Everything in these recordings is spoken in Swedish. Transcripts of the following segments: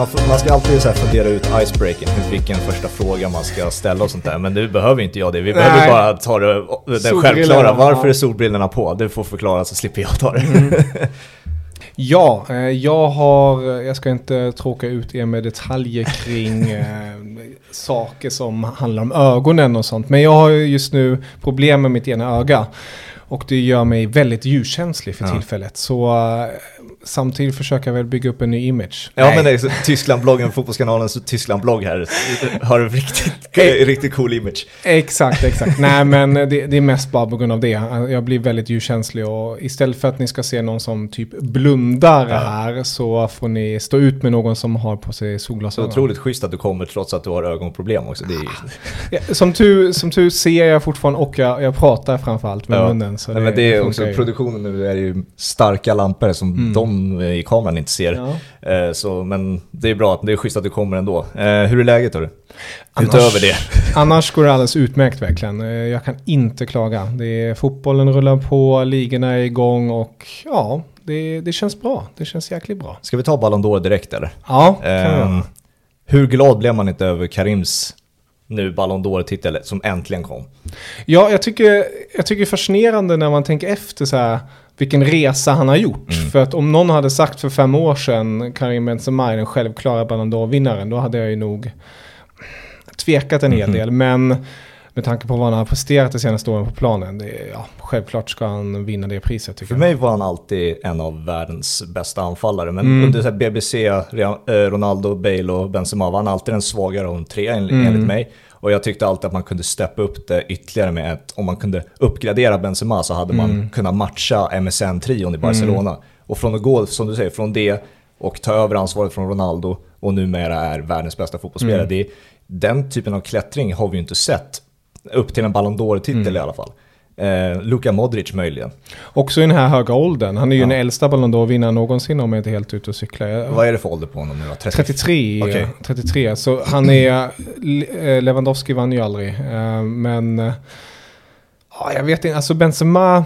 Man, man ska alltid så här fundera ut icebreaking, vilken första fråga man ska ställa och sånt där. Men nu behöver inte jag det. Vi behöver Nej. bara ta det, den självklara. Varför är solbrillorna på? Du får förklara så slipper jag ta det. Ja, eh, jag har, jag ska inte tråka ut er med detaljer kring eh, saker som handlar om ögonen och sånt. Men jag har ju just nu problem med mitt ena öga. Och det gör mig väldigt ljuskänslig för Ja. tillfället. Så eh, samtidigt försöker jag väl bygga upp en ny image. Ja Nej. men det är så, Tyskland-bloggen, Fotbollskanalens Tyskland-blogg här har en riktigt, riktigt cool image. Exakt, exakt. Nej, men det, det är mest bara på grund av det. Jag blir väldigt ljuskänslig och istället för att ni ska se någon som typ blundar Ja. här så får ni stå ut med någon som har på sig Så solglasögon. otroligt schysst att du kommer trots att du har ögonproblem också. Det är, ju- Ja, som, tur, som tur ser jag fortfarande och jag, jag pratar framförallt med Ja. munnen. Så Nej, men det är också ju. produktionen nu är ju starka lampor som Mm. de i kameran inte ser. Ja. Eh, Så, men det är bra, att det är schysst att du kommer ändå. Eh, Hur är läget hörru? Utöver det. Annars går det alldeles utmärkt verkligen. Eh, Jag kan inte klaga. Det är, fotbollen rullar på, ligorna är igång och ja, det, det känns bra. Det känns jäkligt bra. Ska vi ta Ballon d'Or direkt eller? Ja, kan vi Eh, göra. hur glad blev man inte över Karims nu Ballon d'Or-titel som äntligen kom? Ja, jag tycker, jag tycker det är fascinerande när man tänker efter så här, vilken resa han har gjort. Mm. För att om någon hade sagt för fem år sedan Karim Benzema är den självklara Ballon d'Or-vinnaren, då hade jag ju nog tvekat en hel Mhm. del. Men med tanke på vad han har presterat de senaste åren på planen, det är, ja, självklart ska han vinna det priset tycker För jag. mig var han alltid en av världens bästa anfallare. Men Mm. under så BBC, eh, Ronaldo, Bale och Benzema var han alltid den svagare av de tre en- Mm. enligt mig. Och jag tyckte alltid att man kunde steppa upp det ytterligare med att om man kunde uppgradera Benzema så hade man Mm. kunnat matcha MSN-trion i Barcelona. Och från att gå, som du säger, från det och ta över ansvaret från Ronaldo och numera är världens bästa fotbollsspelare. Mm. Det den typen av klättring har vi ju inte sett. Upp till en Ballon d'Or-titel Mm. i alla fall. Eh, Luka Modric möjligen. Också i den här höga åldern. Han är ju Ja. den äldsta Ballon d'Or-vinnaren någonsin om jag inte är helt ute och cyklar. Vad är det för ålder på honom nu då? 30? 33, Okej. 33. Så han är, eh, Lewandowski vann ju aldrig. Eh, Men, eh, ja, jag vet inte, alltså Benzema,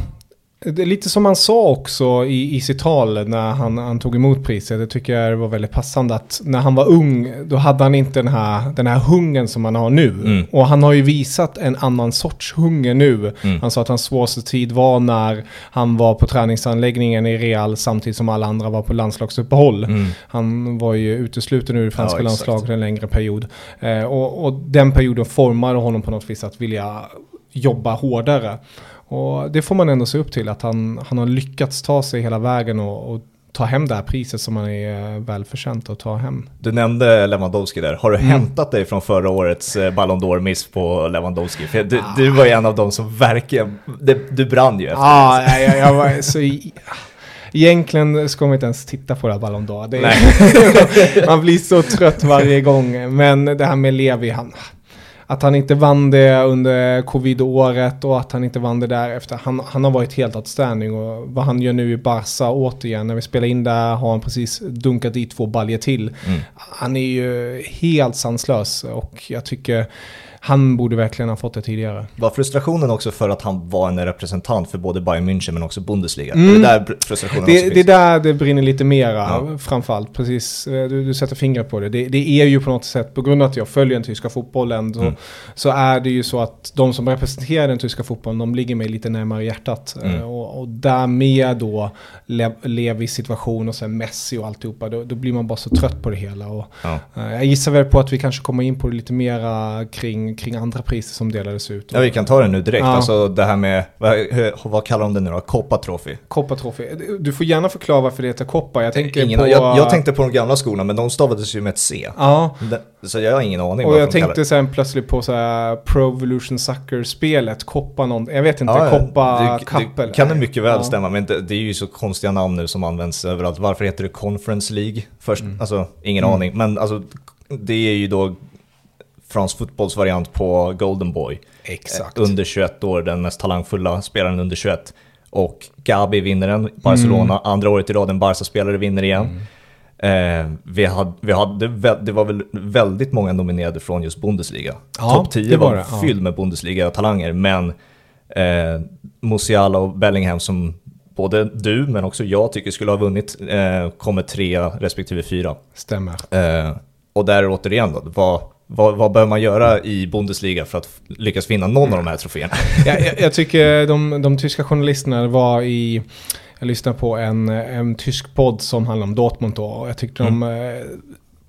det är lite som han sa också i, i sitt tal när han, han tog emot priset. Det tycker jag var väldigt passande att när han var ung, då hade han inte den här, den här hungern som han har nu. Mm. Och han har ju visat en annan sorts hunger nu. Mm. Han sa att hans svåraste tid var när han var på träningsanläggningen i Real samtidigt som alla andra var på landslagsuppehåll. Mm. Han var ju utesluten ur det franska Ja, landslaget en längre period. Eh, och, och den perioden formade honom på något vis att vilja jobba hårdare. Och det får man ändå se upp till, att han, han har lyckats ta sig hela vägen och, och ta hem det här priset som han är eh, välförtjänt att ta hem. Du nämnde Lewandowski där. Har du Mm. hämtat dig från förra årets eh, Ballon d'Or-miss på Lewandowski? För du, du var ju en av dem som verkligen, du, du brann ju efter Ja, ah, jag, jag var så... Egentligen ska man inte ens titta på det här Ballon d'Or. Det man blir så trött varje gång. Men det här med Levi, han, att han inte vann det under covid-året och att han inte vann det därefter. Han, han har varit helt outstanding och vad han gör nu i Barca återigen. När vi spelar in där har han precis dunkat dit två baljer till. Mm. Han är ju helt sanslös och jag tycker han borde verkligen ha fått det tidigare. Var frustrationen också för att han var en representant för både Bayern München men också Bundesliga? Mm. Det är där frustrationen också Det, det är där det brinner lite mera Ja. framförallt. Precis, eh, du, du sätter fingret på det. det. Det är ju på något sätt, på grund av att jag följer den tyska fotbollen, så, Mm. så är det ju så att de som representerar den tyska fotbollen, de ligger mig lite närmare hjärtat. Mm. Eh, Och, och därmed då Le, Levis situation och sen Messi och alltihopa, då, då blir man bara så trött på det hela. Och, Ja. eh, jag gissar väl på att vi kanske kommer in på det lite mera kring, kring andra priser som delades ut. ja, vi kan ta det nu direkt. Ja. Alltså det här med, vad, vad kallar de det nu då? Coppa Trophy. Du får gärna förklara varför det heter Coppa. Jag tänker Ingen, på... jag, jag tänkte på de gamla skolorna men de stavades ju med ett C. Ja, Så jag har ingen aning Och jag tänkte sen plötsligt på så här Pro Evolution Soccer-spelet, Koppa någon, jag vet inte, Ja, Koppa det, kan det mycket väl Ja. stämma, men det, det är ju så konstiga namn nu som används överallt. Varför heter det Conference League? Först, Mm. alltså ingen Mm. aning. Men alltså, det är ju då fransk fotbolls variant på Golden Boy. Exakt. Eh, Under 21 år, den mest talangfulla spelaren under 21. Och Gabi vinner den, Barcelona. Mm. Andra året i rad en Barca-spelare vinner igen. Eh, vi hade, vi hade, det var väl väldigt många nominerade från just Bundesliga. Ja, Topp 10 det var var, det, ja. fylld med Bundesliga-talanger, men eh, Musiala och Bellingham som både du men också jag tycker skulle ha vunnit eh, kommer trea respektive fyra. Stämmer. Eh, och där återigen då, vad, vad, vad bör man göra i Bundesliga för att lyckas vinna någon av de här troféerna? jag, jag, jag tycker de, de tyska journalisterna var i... Jag lyssnade på en, en tysk podd som handlar om Dortmund då. Och jag tyckte Mm. de eh,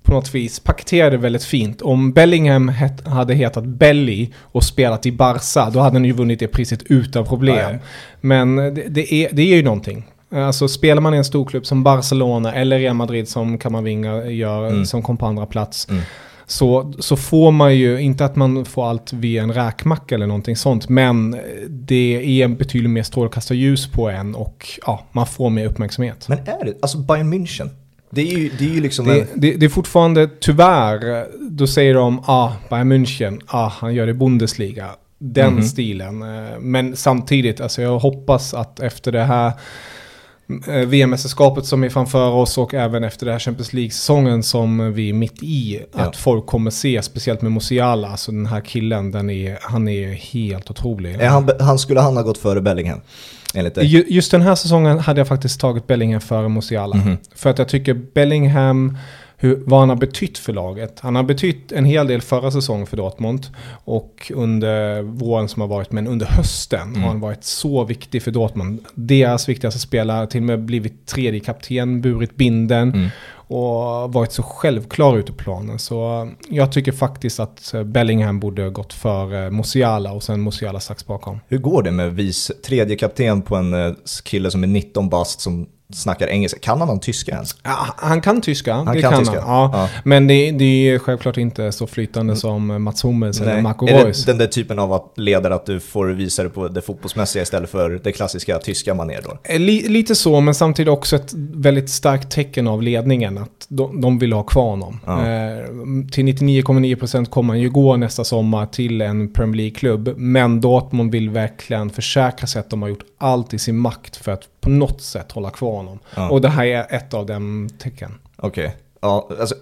på något vis paketerade väldigt fint. Om Bellingham het, hade hetat Belly och spelat i Barca, då hade han ju vunnit det priset utan problem. Ja. Men det, det, är, det är ju någonting. Alltså spelar man i en storklubb som Barcelona eller Real Madrid som Kamavinga gör, Mm. som kom på andra plats. Mm. Så, så får man ju, inte att man får allt via en räkmacka eller någonting sånt, men det är betydligt mer strålkastarljus på en och ja, man får mer uppmärksamhet. Men är det, alltså Bayern München, det är ju, det är ju liksom Det, en... det, det är fortfarande, tyvärr, då säger de ah, Bayern München, ah, han gör det i Bundesliga. Den Mhm. stilen. Eh, Men samtidigt, alltså jag hoppas att efter det här VM-mästerskapet som är framför oss och även efter det här Champions League-säsongen som vi är mitt i, Ja. att folk kommer se, speciellt med Musiala, alltså den här killen, den är, han är helt otrolig. Han, han skulle han ha gått före Bellingham? Enligt dig? Ju- Just den här säsongen hade jag faktiskt tagit Bellingham före Musiala. Mhm. För att jag tycker Bellingham, hur, vad han har betytt för laget. Han har betytt en hel del förra säsongen för Dortmund. Och under våren som har varit, men under hösten Mm. har han varit så viktig för Dortmund. Deras viktigaste spelare, till och med blivit tredje kapten, burit binden. Mm. Och varit så självklar ute på planen. Så jag tycker faktiskt att Bellingham borde ha gått för Musiala och sen Musiala strax bakom. Hur går det med vice tredje kapten på en eh, kille som är 19 bast som snackar engelska? Kan han någon tyska ens? Ja, han kan tyska, Han det kan kan, tyska, han. Ja. ja. Men det, det är självklart inte så flytande som Mats Hummels eller Marco Är Reus. det den där typen av att leder att du får visa det på det fotbollsmässiga istället för det klassiska tyska manér då? Eh, Li, lite så, men samtidigt också ett väldigt starkt tecken av ledningen att de, de vill ha kvar honom. Ja. Eh, till 99,9% kommer han ju gå nästa sommar till en Premier League-klubb. Men Dortmund vill verkligen försäkra sig att de har gjort allt i sin makt för att på något sätt hålla kvar honom. Ja. Och det här är ett av de tecken. Okej. Ja, alltså,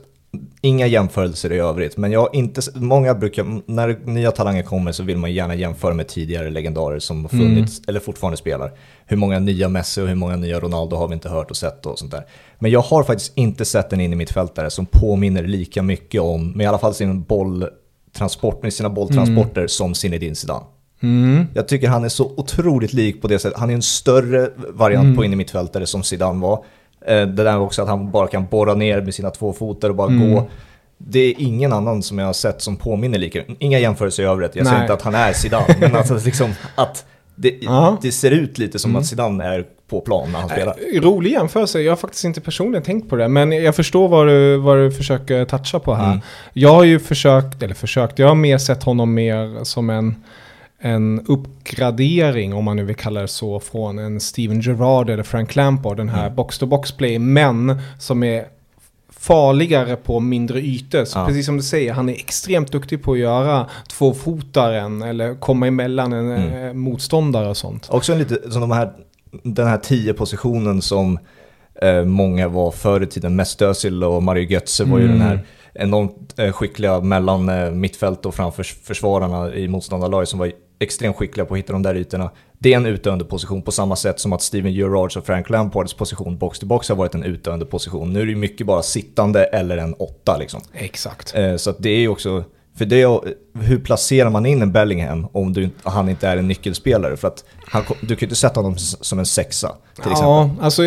inga jämförelser i övrigt, men jag har inte, många brukar, när nya talanger kommer så vill man gärna jämföra med tidigare legendarer som har funnits, eller fortfarande spelar. Hur många nya Messi och hur många nya Ronaldo har vi inte hört och sett och sånt där. Men jag har faktiskt inte sett en in i mitt fältare som påminner lika mycket om, med i alla fall sin bolltransport, med sina bolltransporter som Zinedine Zidane. Mm. Jag tycker han är så otroligt lik på det sättet. Han är en större variant på in i mittfältare som Zidane var. Eh, Det där också att han bara kan borra ner med sina två fötter och bara gå. Det är ingen annan som jag har sett som påminner lika. Inga jämförelser i övrigt. Jag säger Nej. inte att han är Zidane, men alltså liksom att det, det ser ut lite som att Zidane är på plan när han spelar. Rolig jämförelse. Jag har faktiskt inte personligen tänkt på det. Men jag förstår vad du, vad du försöker toucha på här. Mm. Jag har ju försökt, eller försökt, jag har mer sett honom mer som en, en uppgradering, om man nu vill kalla det så, från en Steven Gerrard eller Frank Lampard. Den här Mm. box-to-box-play, men som är farligare på mindre ytor. Så Ja. Precis som du säger, han är extremt duktig på att göra tvåfotaren eller komma emellan en Mm. eh, motståndare och sånt. Också en lite, som de här, den här tio positionen som eh, många var förr i tiden. Mest Özil och Mario Götze var ju Mm. den här enormt eh, skickliga mellan eh, mittfält och framför försvararna i motståndarlaget som var extremt skickliga på att hitta de där ytorna. Det är en utdöende position på samma sätt som att Steven Gerrards och Frank Lampards position box to box har varit en utdöende position. Nu är det ju mycket bara sittande eller en åtta liksom. Exakt. Eh, Så det är ju också, för det hur placerar man in en Bellingham om du, han inte är en nyckelspelare? För att han, du kan ju inte sätta honom som en sexa till exempel. Ja, alltså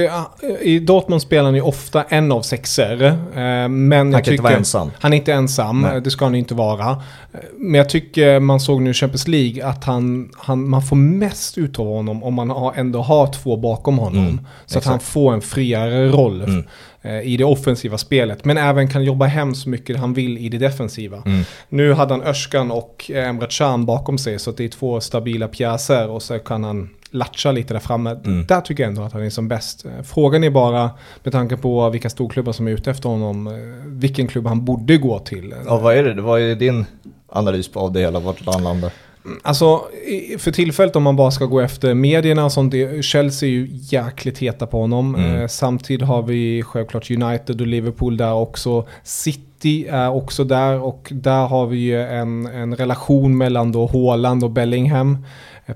i, Dortmund spelar han ju ofta en av sexer. Eh, men han kan inte vara ensam. Han är inte ensam, Nej. det ska han ju inte vara. Eh, Men jag tycker man såg nu i Champions League att han, han, man får mest ut av honom om man ändå har två bakom honom. Mm, så att han får en friare roll Mm. Eh, i det offensiva spelet. Men även kan jobba hem så mycket han vill i det defensiva. Mm. Nu hade han Özcan och eh, Emre Can bakom sig så det är två stabila pjäser och så kan han latcha lite där framme. Mm. Där tycker jag ändå att han är som bäst. Eh, Frågan är bara, med tanke på vilka storklubbar som är ute efter honom, vilken klubb han borde gå till. Ja, vad är det? Vad är din analys på av det hela? Vart han landar? Alltså, för tillfället om man bara ska gå efter medierna och sånt, Chelsea är ju jäkligt heta på honom. Mm. Eh, samtidigt har vi självklart United och Liverpool där också. City är också där och där har vi ju en, en relation mellan då Haaland och Bellingham.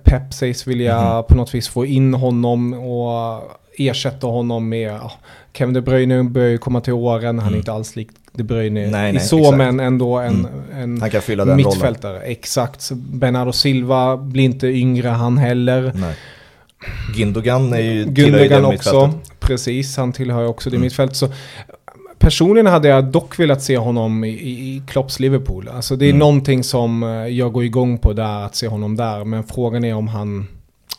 Pep sägs vilja mm. på något vis få in honom och ersätta honom med, ja, Kevin De Bruyne börjar ju komma till åren, han är mm. inte alls lik De Bruyne nej, i nej, så, exakt. men ändå en, mm. en han kan fylla den mittfältare. Rollen. Exakt, Bernardo Silva blir inte yngre han heller. Nej. Gindogan är ju Gundogan också, precis, han tillhör också det mm. mittfältet. Så personligen hade jag dock velat se honom i, i Klopps Liverpool. Alltså det är mm. någonting som eh, jag går igång på där, att se honom där. Men frågan är om han,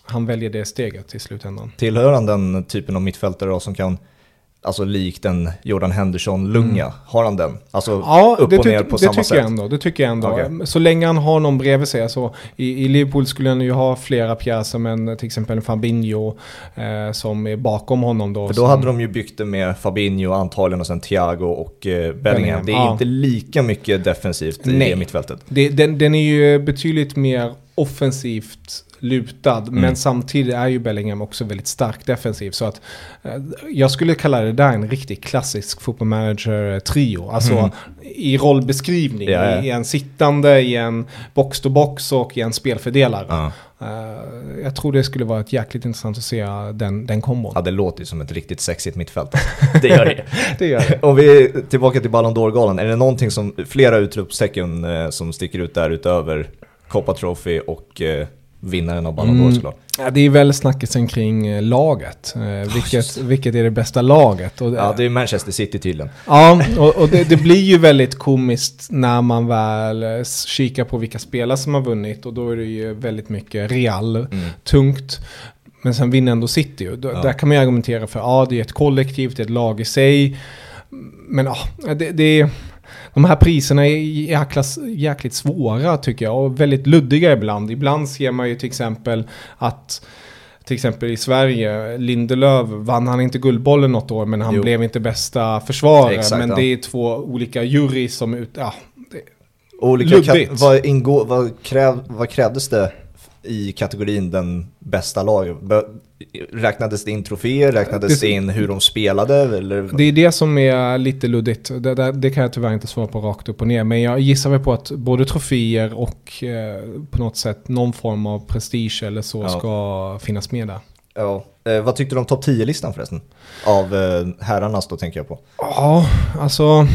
han väljer det steget i slutändan. Tillhör han den typen av mittfältare då, som kan Alltså likt en Jordan Henderson-lunga. Mm. Har han den? Alltså ja, upp och ner på samma sätt? Jag ändå, det tycker jag ändå. Okay. Så länge han har någon bredvid sig. Alltså, i, I Liverpool skulle han ju ha flera pjäser, men till exempel Fabinho eh, som är bakom honom då. För då som... hade de ju byggt det med Fabinho antagligen och sen Thiago och eh, Bellingham. Bellingham. Det är ja. inte lika mycket defensivt i det mittfältet. Det, den, den är ju betydligt mer offensivt lutad. Mm. Men samtidigt är ju Bellingham också väldigt stark defensiv. Så att eh, jag skulle kalla det där en riktigt klassisk fotbollmanager-trio. Alltså mm. i rollbeskrivning, ja, ja. I, en sittande, i en box-to-box och i en spelfördelare. Ja. Uh, jag tror det skulle vara ett jäkligt intressant att se den, den kombon. Ja, det låter ju som ett riktigt sexigt mittfält. det gör det. det gör det. Om vi är tillbaka till Ballon d'Or-galan, är det någonting som, flera utropstecken eh, som sticker ut där utöver Copa Trophy och eh, vinnaren av Ballon d'Or mm. såklart. Ja, det är väl snackisen kring eh, laget. Eh, vilket, vilket är det bästa laget? Och, ja, det är Manchester City tydligen. Ja, och, och det, det, blir ju väldigt komiskt när man väl eh, kikar på vilka spelare som har vunnit. Och då är det ju väldigt mycket Real, mm. tungt. Men sen vinner ändå City. Och då, ja. Där kan man ju argumentera för, ja det är ett kollektiv, det är ett lag i sig. Men ja, det, det är de här priserna är jäkla, jäkligt svåra tycker jag och väldigt luddiga ibland. Ibland ser man ju till exempel att till exempel i Sverige, Lindelöf vann han inte Guldbollen något år men han jo. blev inte bästa försvarare. Exakt, men ja. det är två olika jury som ut, ja, Olika luddigt. Vad, ingå, vad, kräv, vad krävdes det i kategorin den bästa laget? Räknades det in troféer? Räknades det, in hur de spelade? Eller? Det är det som är lite luddigt. Det, det, det, kan jag tyvärr inte svara på rakt upp och ner. Men jag gissar väl på att både troféer och eh, på något sätt någon form av prestige eller så ja. ska finnas med där. Ja. Eh, vad tyckte du om topp 10-listan förresten? Av eh, herrarnas då tänker jag på. Ja, alltså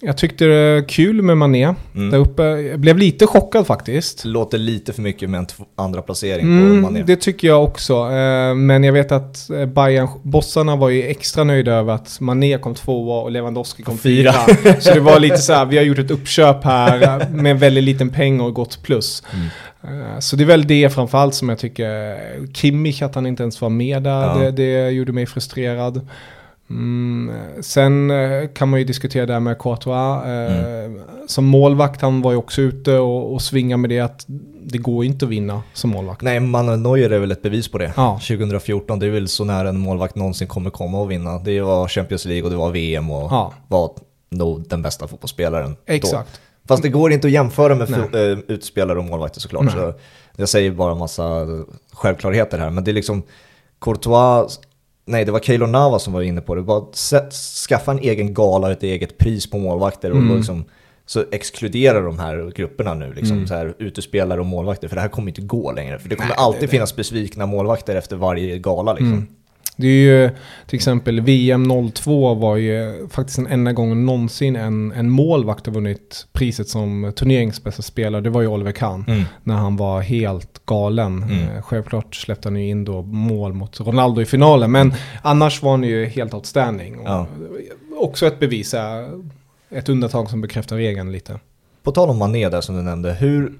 jag tyckte det var kul med Mané mm. där uppe. Jag blev lite chockad faktiskt. Låter lite för mycket med en andra placering mm, på Mané. Det tycker jag också. Eh, men jag vet att eh, Bayern, bossarna var ju extra nöjda över att Mané kom tvåa och Lewandowski kom fyra. Så det var lite så här, vi har gjort ett uppköp här med en väldigt liten peng och gått plus. Mm. Eh, så det är väl det framförallt som jag tycker, Kimmich att han inte ens var med där, ja. det, det gjorde mig frustrerad. Mm, sen eh, kan man ju diskutera det här med Courtois. Eh, mm. Som målvakt, han var ju också ute och, och svingade med det att det går inte att vinna som målvakt. Nej, Manuel Neuer är väl ett bevis på det. Ja. 2014, det är väl så nära en målvakt någonsin kommer komma och vinna. Det var Champions League och det var VM och ja. var nog den bästa fotbollsspelaren Exakt. Då. Fast det går inte att jämföra med äh, utspelare och målvakter såklart. Så jag säger bara en massa självklarheter här, men det är liksom Courtois Nej, det var Keylor Nava som var inne på det. Bara skaffa en egen gala, ett eget pris på målvakter och mm. liksom, så exkludera de här grupperna nu, liksom, mm. så här, utespelare och målvakter. För det här kommer inte gå längre. För det kommer Nej, alltid det, finnas besvikna målvakter efter varje gala. Liksom. Mm. Det är ju till exempel VM 02 var ju faktiskt den enda gången någonsin en, en målvakt har vunnit priset som turneringsbästa spelare. Det var ju Oliver Kahn mm. när han var helt galen. Mm. Eh, självklart släppte han ju in då mål mot Ronaldo i finalen men annars var han ju helt outstanding. Ja. Också ett bevis, ett undantag som bekräftar regeln lite. På tal om Mané där som du nämnde, hur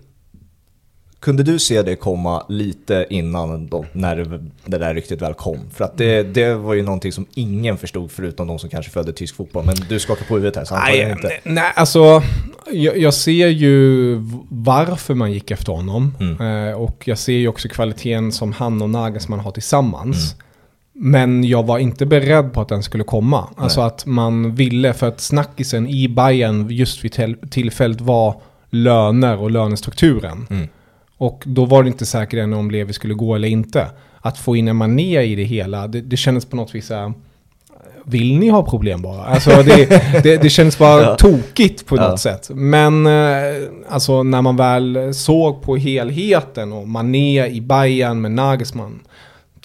kunde du se det komma lite innan då, när det där ryktet väl kom? För att det, det var ju någonting som ingen förstod förutom de som kanske följde tysk fotboll. Men du skakar på huvudet här så nej, inte. Nej, alltså jag, jag, ser ju varför man gick efter honom. Mm. Eh, och jag ser ju också kvaliteten som han och Nagelsmann har tillsammans. Mm. Men jag var inte beredd på att den skulle komma. Nej. Alltså att man ville, för att snackisen i Bayern just vid tillfället var löner och lönestrukturen. Mm. Och då var det inte säkert än om Levi skulle gå eller inte. Att få in en Mané i det hela, det, det kändes på något vis vill ni ha problem bara? Alltså det, det, det känns bara Ja. tokigt på något Ja. sätt. Men eh, alltså när man väl såg på helheten och Mané i Bayern med Nagelsmann.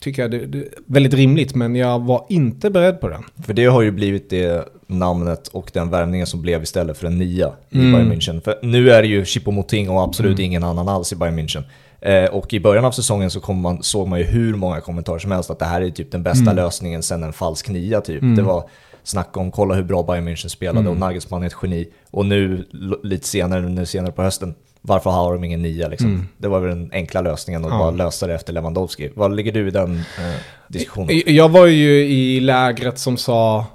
Tycker jag det, det är väldigt rimligt, men jag var inte beredd på den. För det har ju blivit det namnet och den värvningen som blev istället för en nia i Mm. Bayern München. För nu är det ju Choupo-Moting och absolut ingen annan alls i Bayern München. Eh, och i början av säsongen så man, såg man ju hur många kommentarer som helst att det här är typ den bästa Mm. lösningen sen en falsk nia typ. Mm. Det var snack om kolla hur bra Bayern München spelade Mm. och Nagelsmann är ett geni. Och nu lite senare, nu senare på hösten, varför har de ingen nia liksom? Mm. Det var väl den enkla lösningen att Ja. bara lösa det efter Lewandowski. Vad ligger du i den eh, diskussionen? Jag var ju i lägret som sa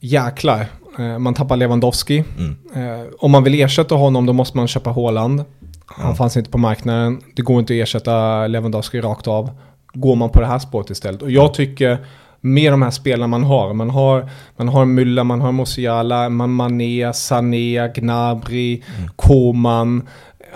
jäklar, eh, man tappar Lewandowski. Mm. Eh, om man vill ersätta honom då måste man köpa Haaland. Han Ja. fanns inte på marknaden. Det går inte att ersätta Lewandowski rakt av. Går man på det här spåret istället. Och jag tycker med de här spelarna man har. Man har, man har Müller, man har Musiala, man Mané, Sané, Gnabry, Koman.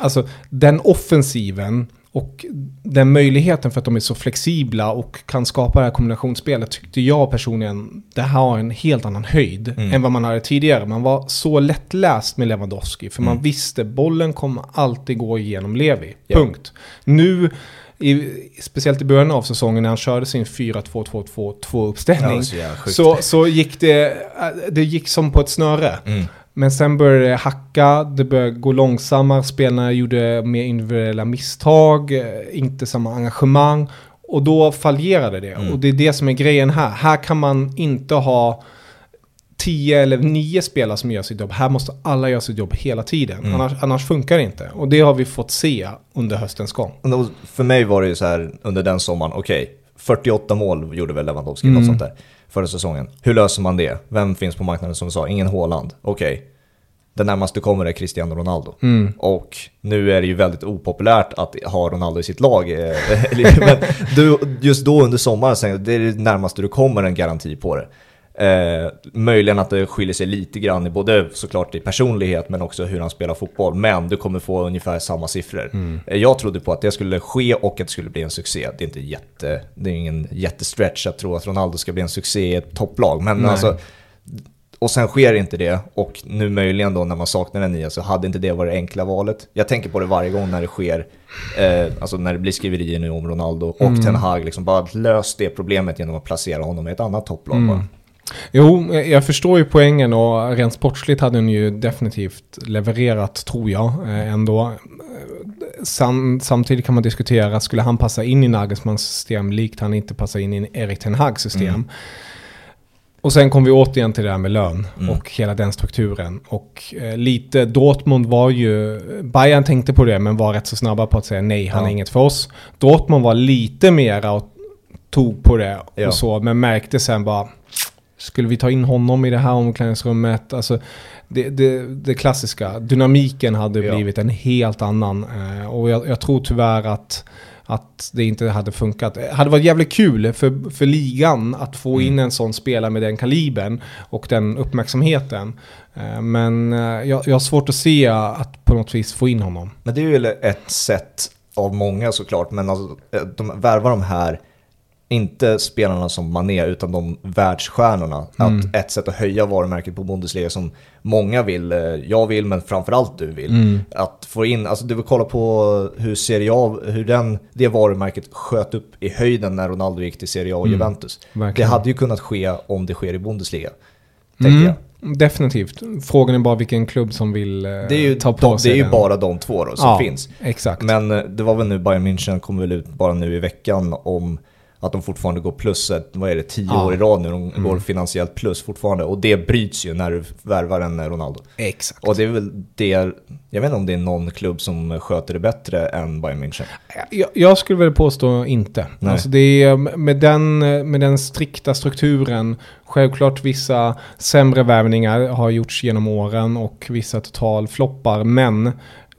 Alltså den offensiven och den möjligheten för att de är så flexibla och kan skapa det här kombinationsspelet tyckte jag personligen, det här har en helt annan höjd Mm. än vad man hade tidigare. Man var så lättläst med Lewandowski för man Mm. visste bollen kommer alltid gå igenom Levi. Ja. Punkt. Nu, i, speciellt i början av säsongen när han körde sin 4-2-2-2 uppställning Ja, så jävla sjukt. så, så gick det, äh, det gick som på ett snöre. Mm. Men sen började det hacka, det började gå långsammare, spelarna gjorde mer individuella misstag, eh, inte samma engagemang. Och då fallerade det. Mm. Och det är det som är grejen här. Här kan man inte ha tio eller nio spelare som gör sitt jobb. Här måste alla göra sitt jobb hela tiden. Mm. Annars, annars funkar det inte. Och det har vi fått se under höstens gång. För mig var det ju så här under den sommaren, okej, 48 mål gjorde väl Lewandowski, Mm. något sånt där, förra säsongen. Hur löser man det? Vem finns på marknaden som du sa? Ingen Haaland. Okej, den närmaste kommer är Cristiano Ronaldo. Mm. Och nu är det ju väldigt opopulärt att ha Ronaldo i sitt lag. eh, Men du, just då under sommaren, det är det närmaste du kommer en garanti på det. Eh, möjligen att det skiljer sig lite grann i både såklart i personlighet men också hur han spelar fotboll. Men du kommer få ungefär samma siffror. Mm. Eh, jag trodde på att det skulle ske och att det skulle bli en succé. Det är inte jätte, det är ingen jättestretch att tro att Ronaldo ska bli en succé i ett topplag. Men Nej. alltså, och sen sker inte det och nu möjligen då när man saknar en nia så hade inte det varit det enkla valet. Jag tänker på det varje gång när det sker, eh, alltså när det blir skriverier nu om Ronaldo och Mm. Ten Hag, liksom bara lös det problemet genom att placera honom i ett annat topplag Mm. Jo, jag förstår ju poängen och rent sportsligt hade den ju definitivt levererat, tror jag, eh, ändå. Sam, samtidigt kan man diskutera, skulle han passa in i Nagelsmans system likt han inte passar in i Erik Ten Hags system? Mm. Och sen kom vi återigen till det här med lön Mm. och hela den strukturen. Och eh, lite, Dortmund var ju, Bayern tänkte på det men var rätt så snabba på att säga nej, han Ja. är inget för oss. Dortmund var lite mera och tog på det Ja. och så, men märkte sen bara, skulle vi ta in honom i det här omklädningsrummet? Alltså, det, det, det klassiska, dynamiken hade Ja. blivit en helt annan. Eh, och jag, jag tror tyvärr att, att det inte hade funkat. Det hade varit jävligt kul för, för ligan att få Mm. in en sån spelare med den kalibern och den uppmärksamheten. Eh, men eh, jag, jag har svårt att se att på något vis få in honom. Men det är ju ett sätt av många såklart, men alltså, eh, de värvar de här, inte spelarna som Mané, utan de världsstjärnorna. Mm. Att ett sätt att höja varumärket på Bundesliga som många vill, eh, jag vill, men framförallt du vill. Mm. Att få in, alltså du vill kolla på hur Serie A, hur den, det varumärket sköt upp i höjden när Ronaldo gick till Serie A och Mm. Juventus. Det Verkligen. hade ju kunnat ske om det sker i Bundesliga. Tänker Mm, jag. Definitivt. Frågan är bara vilken klubb som vill eh, Det är ju, ta på de, sig det är ju den. bara de två då som ja, finns. Exakt. Men eh, det var väl nu Bayern München kom väl ut bara nu i veckan om att de fortfarande går plus, ett, vad är det, tio Ja. år i rad nu. De Mm. går finansiellt plus fortfarande. Och det bryts ju när du värvar en Ronaldo. Exakt. Och det är väl det, jag vet inte om det är någon klubb som sköter det bättre än Bayern München. Jag, jag skulle väl påstå inte. Nej. Alltså det är med den, med den strikta strukturen. Självklart vissa sämre värvningar har gjorts genom åren och vissa totalfloppar. Men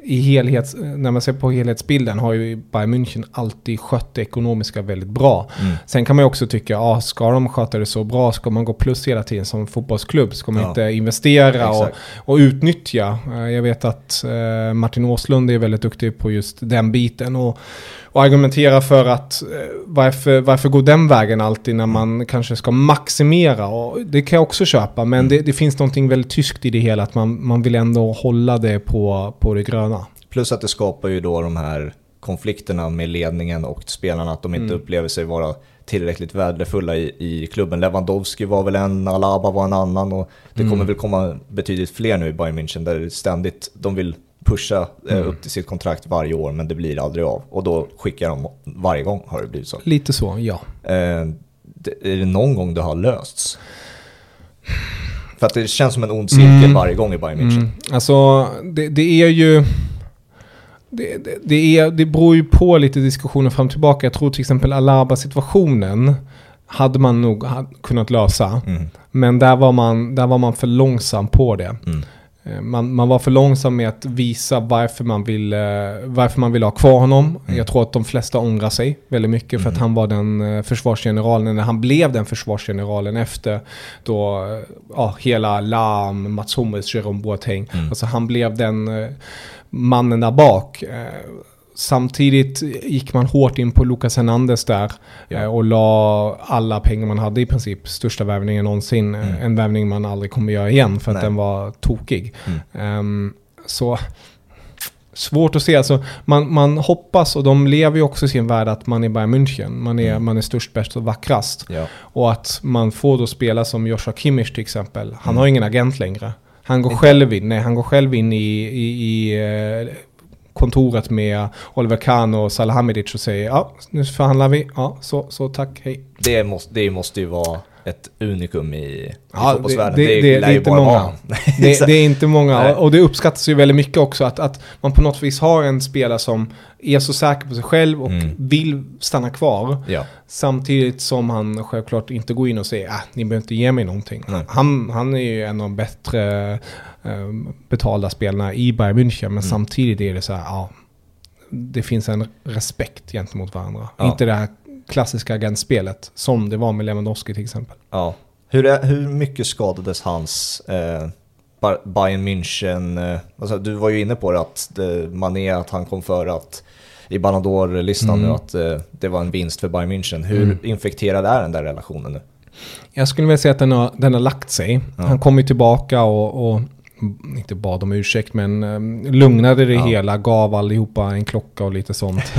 i helhets, när man ser på helhetsbilden har ju Bayern München alltid skött det ekonomiska väldigt bra. Mm. Sen kan man ju också tycka, ja, ska de sköta det så bra, ska man gå plus hela tiden som fotbollsklubb? Ska man Ja. inte investera och, Exakt. och utnyttja? Eh, Jag vet att eh, Martin Åslund är väldigt duktig på just den biten och, och argumentera för att eh, varför, varför gå den vägen alltid när man kanske ska maximera? Och det kan jag också köpa, men det, det finns någonting väldigt tyskt i det hela, att man, man vill ändå hålla det på, på det gröna. Plus att det skapar ju då de här konflikterna med ledningen och spelarna, att de inte Mm. upplever sig vara tillräckligt värdefulla i, i klubben. Lewandowski var väl en, Alaba var en annan och det Mm. kommer väl komma betydligt fler nu i Bayern München där ständigt de vill pusha eh, Mm. upp till sitt kontrakt varje år men det blir aldrig av. Och då skickar de varje gång har det blivit så. Lite så, ja. Eh, är det någon gång det har lösts? För att det känns som en ond cirkel Mm. varje gång i Bayern München. Mm. Alltså, det, det är ju... Det, det, det, är, det beror ju på lite diskussioner fram och tillbaka. Jag tror till exempel Alaba-situationen hade man nog kunnat lösa. Mm. Men där var, man, där var man för långsam på det. Mm. Eh, Man, man var för långsam med att visa varför man vill, eh, varför man vill ha kvar honom. Mm. Jag tror att de flesta ångrar sig väldigt mycket för att Mm. han var den eh, försvarsgeneralen, när han blev den försvarsgeneralen efter då, ja, hela Lam, Mats Hummels, Jerome Boateng. Mm. Alltså han blev den mannen där bak. Samtidigt gick man hårt in på Lucas Hernandez där Ja. eh, och la alla pengar man hade i princip. Största värvningen någonsin. Eh, Mm. En värvning man aldrig kommer göra igen för att Nej. den var tokig. Mm. Ehm, så svårt att se. Alltså, man, man hoppas, och de lever ju också i sin värld, att man är Bayern München. Man är, Mm. man är störst, bäst och vackrast. Ja. Och att man får då spela som Joshua Kimmich till exempel. Han Mm. har ingen agent längre. Han går själv in, nej, han går själv in i, i, i eh, kontoret med Oliver Kahn och Salahamidic och säger ja, nu förhandlar vi. Ja, så, så tack, hej. Det måste, det måste ju vara ett unikum i, i Ja, fotbollsvärlden. det- det- det är lär ju inte många. Det, det är inte många och det uppskattas ju väldigt mycket också att, att man på något vis har en spelare som är så säker på sig själv och Mm. vill stanna kvar. ja. Samtidigt som han självklart inte går in och säger att ni behöver inte ge mig någonting. Han, han är ju en av de bättre betalda spelarna i Bayern München. Men Mm. samtidigt är det så här, ja, det finns en respekt gentemot varandra. Ja. Inte det här klassiska agentspelet som det var med Lewandowski till exempel. ja. Hur, är, hur mycket skadades hans eh, Ba- Bayern München, eh, alltså, du var ju inne på det att det, Mané, att han kom före att i Ballon d'Or-listan Mm. nu att eh, det var en vinst för Bayern München. Hur Mm. infekterad är den där relationen nu? Jag skulle vilja säga att den har, den har lagt sig. Ja. Han kom ju tillbaka och, och inte bad om ursäkt men um, lugnade det Ja. hela, gav allihopa en klocka och lite sånt.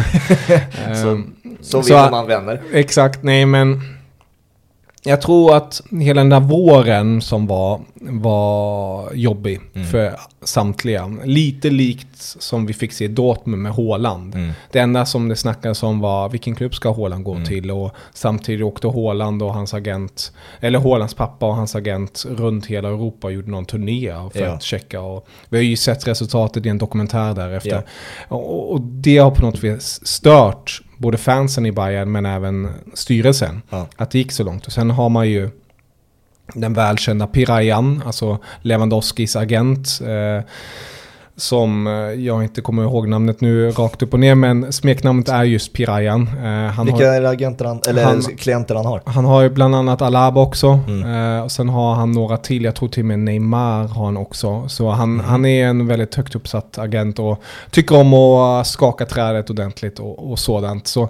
Så, Ehm, så så- vinner man vänner. Exakt, nej men jag tror att hela den där våren som var, var jobbig Mm. för samtliga. Lite likt som vi fick se Dortmund med Haaland. Mm. Det enda som det snackades om var vilken klubb ska Haaland gå Mm. till och samtidigt åkte Haaland och hans agent, eller Haalands pappa och hans agent runt hela Europa och gjorde någon turné för Ja. att checka. Och vi har ju sett resultatet i en dokumentär därefter. Ja. Och, och det har på något vis stört både fansen i Bayern men även styrelsen. Ja. Att det gick så långt. Och sen har man ju den välkända Pirayan, alltså Lewandowskis agent. Eh, som eh, jag inte kommer ihåg namnet nu rakt upp och ner, men smeknamnet är just Pirayan. Eh, han, Vilka har, är agenter han, eller Han- klienter han har? han har ju bland annat Alaba också. Mm. Eh, och sen har han några till, jag tror till och med Neymar har han också. Så han, Mm. han är en väldigt högt uppsatt agent och tycker om att skaka trädet ordentligt och, och sådant. Så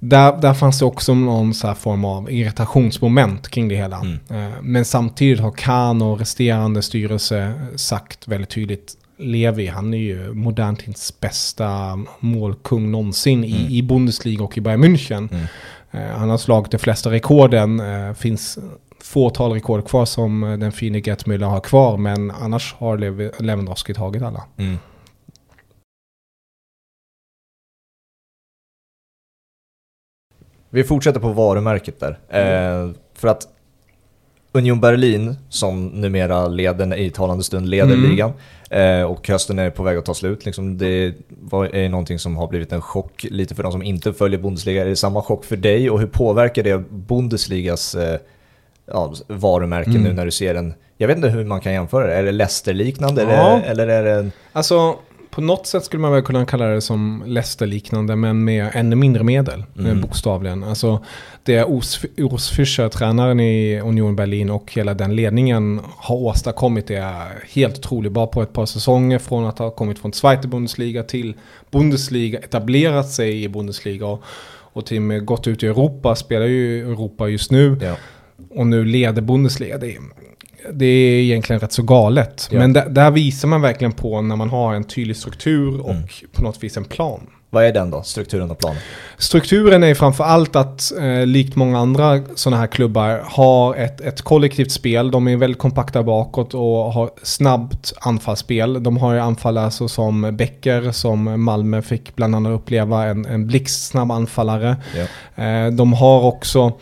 där, där fanns det också någon så här form av irritationsmoment kring det hela. Mm. Men samtidigt har Kahn och resterande styrelse sagt väldigt tydligt Levi, han är ju modern tids bästa målkung någonsin Mm. i, i Bundesliga och i Bayern München. Mm. Eh, han har slagit de flesta rekorden. Eh, finns fåtal rekord kvar som eh, den fine Gert Müller har kvar. Men annars har Lev- Lewandowski tagit alla. Mm. Vi fortsätter på varumärket där. Eh, för att Union Berlin, som numera leder i talande stund leder Mm. ligan eh, och hösten är på väg att ta slut. Liksom det var, är någonting som har blivit en chock lite för de som inte följer Bundesliga. Är det samma chock för dig och hur påverkar det Bundesligas eh, ja, varumärke Mm. nu när du ser en, jag vet inte hur man kan jämföra det, är det Leicester-liknande Ja. eller, eller är det en, Alltså, på något sätt skulle man väl kunna kalla det som Leicester-liknande, men med ännu mindre medel, mm. bokstavligen. Alltså, det Urs Fischer, tränaren i Union Berlin och hela den ledningen har åstadkommit är helt otroligt. Bara på ett par säsonger från att ha kommit från Zweite Bundesliga till Bundesliga, etablerat sig i Bundesliga och, och till och med gått ut i Europa, spelar ju Europa just nu. Ja. Och nu leder Bundesliga. Det är, det är egentligen rätt så galet. Ja. Men där, där, visar man verkligen på när man har en tydlig struktur och mm. på något vis en plan. Vad är den då, strukturen och planen? Strukturen är framför allt att, eh, likt många andra sådana här klubbar, har ett, ett kollektivt spel. De är väldigt kompakta bakåt och har snabbt anfallsspel. De har ju anfallare så som Becker, som Malmö fick bland annat uppleva, en, en blixtsnabb anfallare. Ja. Eh, de har också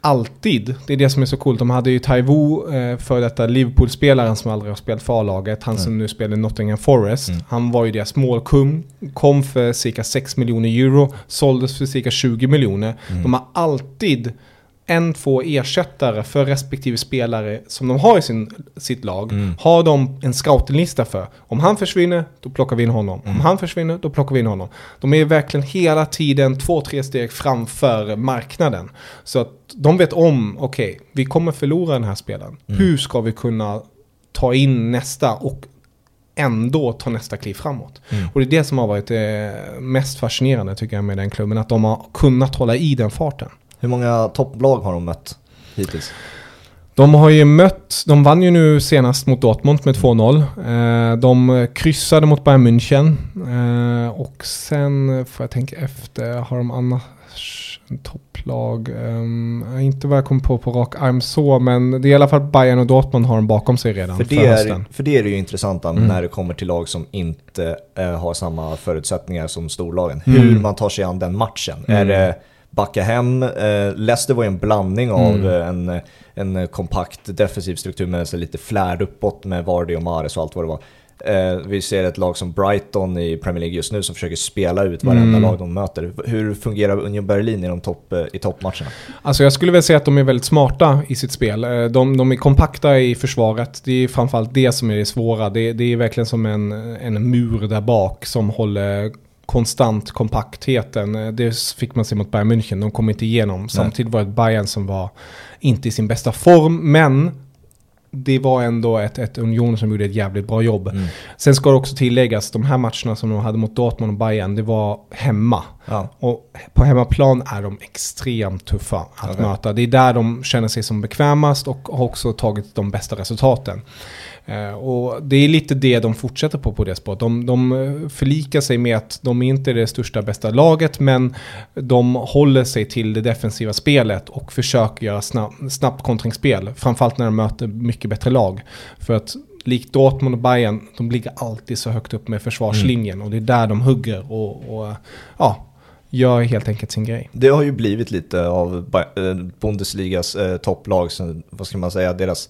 alltid. Det är det som är så coolt. De hade ju Taiwo, eh, för detta Liverpool-spelaren som aldrig har spelat för A-laget. Han mm. som nu spelar Nottingham Forest. Mm. Han var ju deras målkung. Kom för cirka 6 miljoner euro. Såldes för cirka 20 miljoner. Mm. De har alltid en, två ersättare för respektive spelare som de har i sin, sitt lag. Mm. Har de en scoutinglista för. Om han försvinner, då plockar vi in honom. Mm. Om han försvinner, då plockar vi in honom. De är verkligen hela tiden två, tre steg framför marknaden. Så att de vet om, okej, okay, vi kommer förlora den här spelaren. Mm. Hur ska vi kunna ta in nästa och ändå ta nästa kliv framåt. Mm. Och det är det som har varit det mest fascinerande tycker jag med den klubben. Att de har kunnat hålla i den farten. Hur många topplag har de mött hittills? De har ju mött, de vann ju nu senast mot Dortmund med 2-0. Eh, de kryssade mot Bayern München. Eh, och sen, får jag tänka efter, har de annars en topplag? Eh, inte vad jag kommer på på rak arm så, men det är i alla fall Bayern och Dortmund har de bakom sig redan för, det för hösten. Är, för det är det ju intressanta mm. när det kommer till lag som inte har samma förutsättningar som storlagen. Mm. Hur man tar sig an den matchen. Mm. Är det backa hem. Eh, Leicester var ju en blandning av mm. Eh, en, en kompakt defensiv struktur med lite flärd uppåt med Vardy och Mares och allt vad det var. Eh, vi ser ett lag som Brighton i Premier League just nu som försöker spela ut varenda mm. lag de möter. Hur fungerar Union Berlin i, de topp, i toppmatcherna? Alltså jag skulle väl säga att de är väldigt smarta i sitt spel. De, de är kompakta i försvaret. Det är framförallt det som är det svåra. Det, det är verkligen som en, en mur där bak som håller konstant kompaktheten. Eh, det fick man se mot Bayern München, de kom inte igenom. Samtidigt var det ett Bayern som var inte i sin bästa form, men det var ändå ett, ett Union som gjorde ett jävligt bra jobb. Mm. Sen ska det också tilläggas, de här matcherna som de hade mot Dortmund och Bayern, det var hemma. Ja. Och på hemmaplan är de extremt tuffa att okay. möta. Det är där de känner sig som bekvämast och har också tagit de bästa resultaten. Eh, och det är lite det de fortsätter på på det spåret. De, de eh, förlikar sig med att de inte är det största bästa laget men de håller sig till det defensiva spelet och försöker göra snabb, snabbt kontringsspel. Framförallt när de möter mycket bättre lag. För att likt Dortmund och Bayern, de ligger alltid så högt upp med försvarslinjen mm. och det är där de hugger och, och ja, gör helt enkelt sin grej. Det har ju blivit lite av eh, Bundesligas eh, topplag, vad ska man säga, deras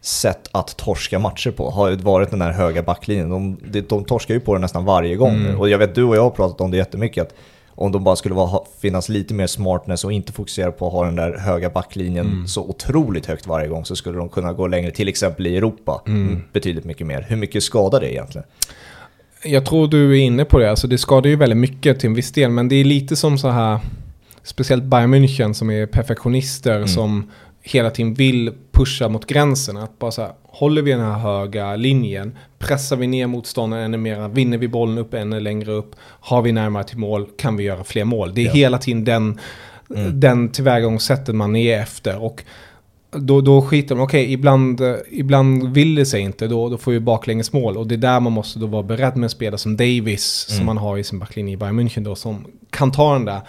sätt att torska matcher på har varit den här höga backlinjen. De, de, de torskar ju på det nästan varje gång. Mm. Och jag vet du och jag har pratat om det jättemycket. Att om de bara skulle vara, finnas lite mer smartness och inte fokusera på att ha den där höga backlinjen mm. så otroligt högt varje gång så skulle de kunna gå längre, till exempel i Europa, mm. betydligt mycket mer. Hur mycket skadar det egentligen? Jag tror du är inne på det, alltså det skadar ju väldigt mycket till en viss del, men det är lite som så här, speciellt Bayern München som är perfektionister mm. som hela tiden vill pusha mot gränsen. Att bara så här, håller vi den här höga linjen, pressar vi ner motståndaren ännu mer, vinner vi bollen upp ännu längre upp, har vi närmare till mål, kan vi göra fler mål. Det är ja. hela tiden den, mm. den tillvägagångssättet man är efter. Och då, då skiter de, okej, okay, ibland, ibland vill det sig inte, då, då får vi baklängesmål. Och det är där man måste då vara beredd med en spelare som Davis, mm. som man har i sin backlinje i Bayern München då, som kan ta den där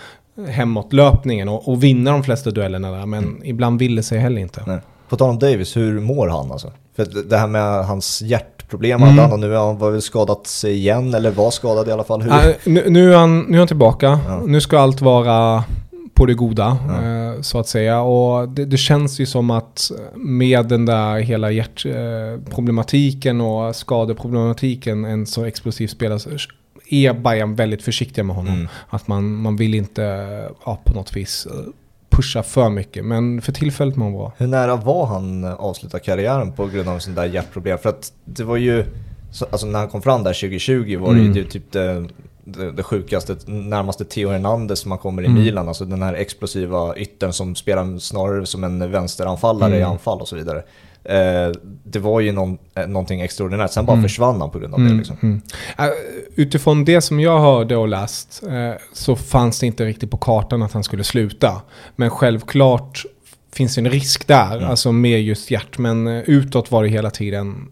hemåtlöpningen och, och vinna de flesta duellerna där. Men mm. ibland vill det sig heller inte. Nej. På tal om Davis, hur mår han alltså? För det här med hans hjärtproblem, mm. han, och nu har han väl skadat sig igen, eller var skadad i alla fall. Hur? Äh, nu, nu, är han, nu är han tillbaka, ja. nu ska allt vara på det goda, ja. eh, så att säga. Och det, det, känns ju som att med den där hela hjärtproblematiken och skadeproblematiken, en så explosiv spelare, är Bayern väldigt försiktiga med honom. Mm. Att man, man vill inte ja, på något vis eh, pusha för mycket. Men för tillfället mår han bra. Hur nära var han avsluta karriären på grund av sin där hjärtproblem? För att det var ju så, alltså när han kom fram där 2020 var Mm. det ju typ det, det, det sjukaste, närmaste Theo Hernandez som man kommer i Mm. Milan. Alltså den här explosiva yttern som spelar snarare som en vänsteranfallare i Mm. anfall och så vidare. Eh, det var ju någon, eh, någonting extraordinärt, sen bara Mm. försvann han på grund av det. Mm, Liksom. Äh, Utifrån det som jag hörde och läst eh, så fanns det inte riktigt på kartan att han skulle sluta. Men självklart finns en risk där, Mm. alltså med just hjärt. Men eh, utåt var det hela tiden,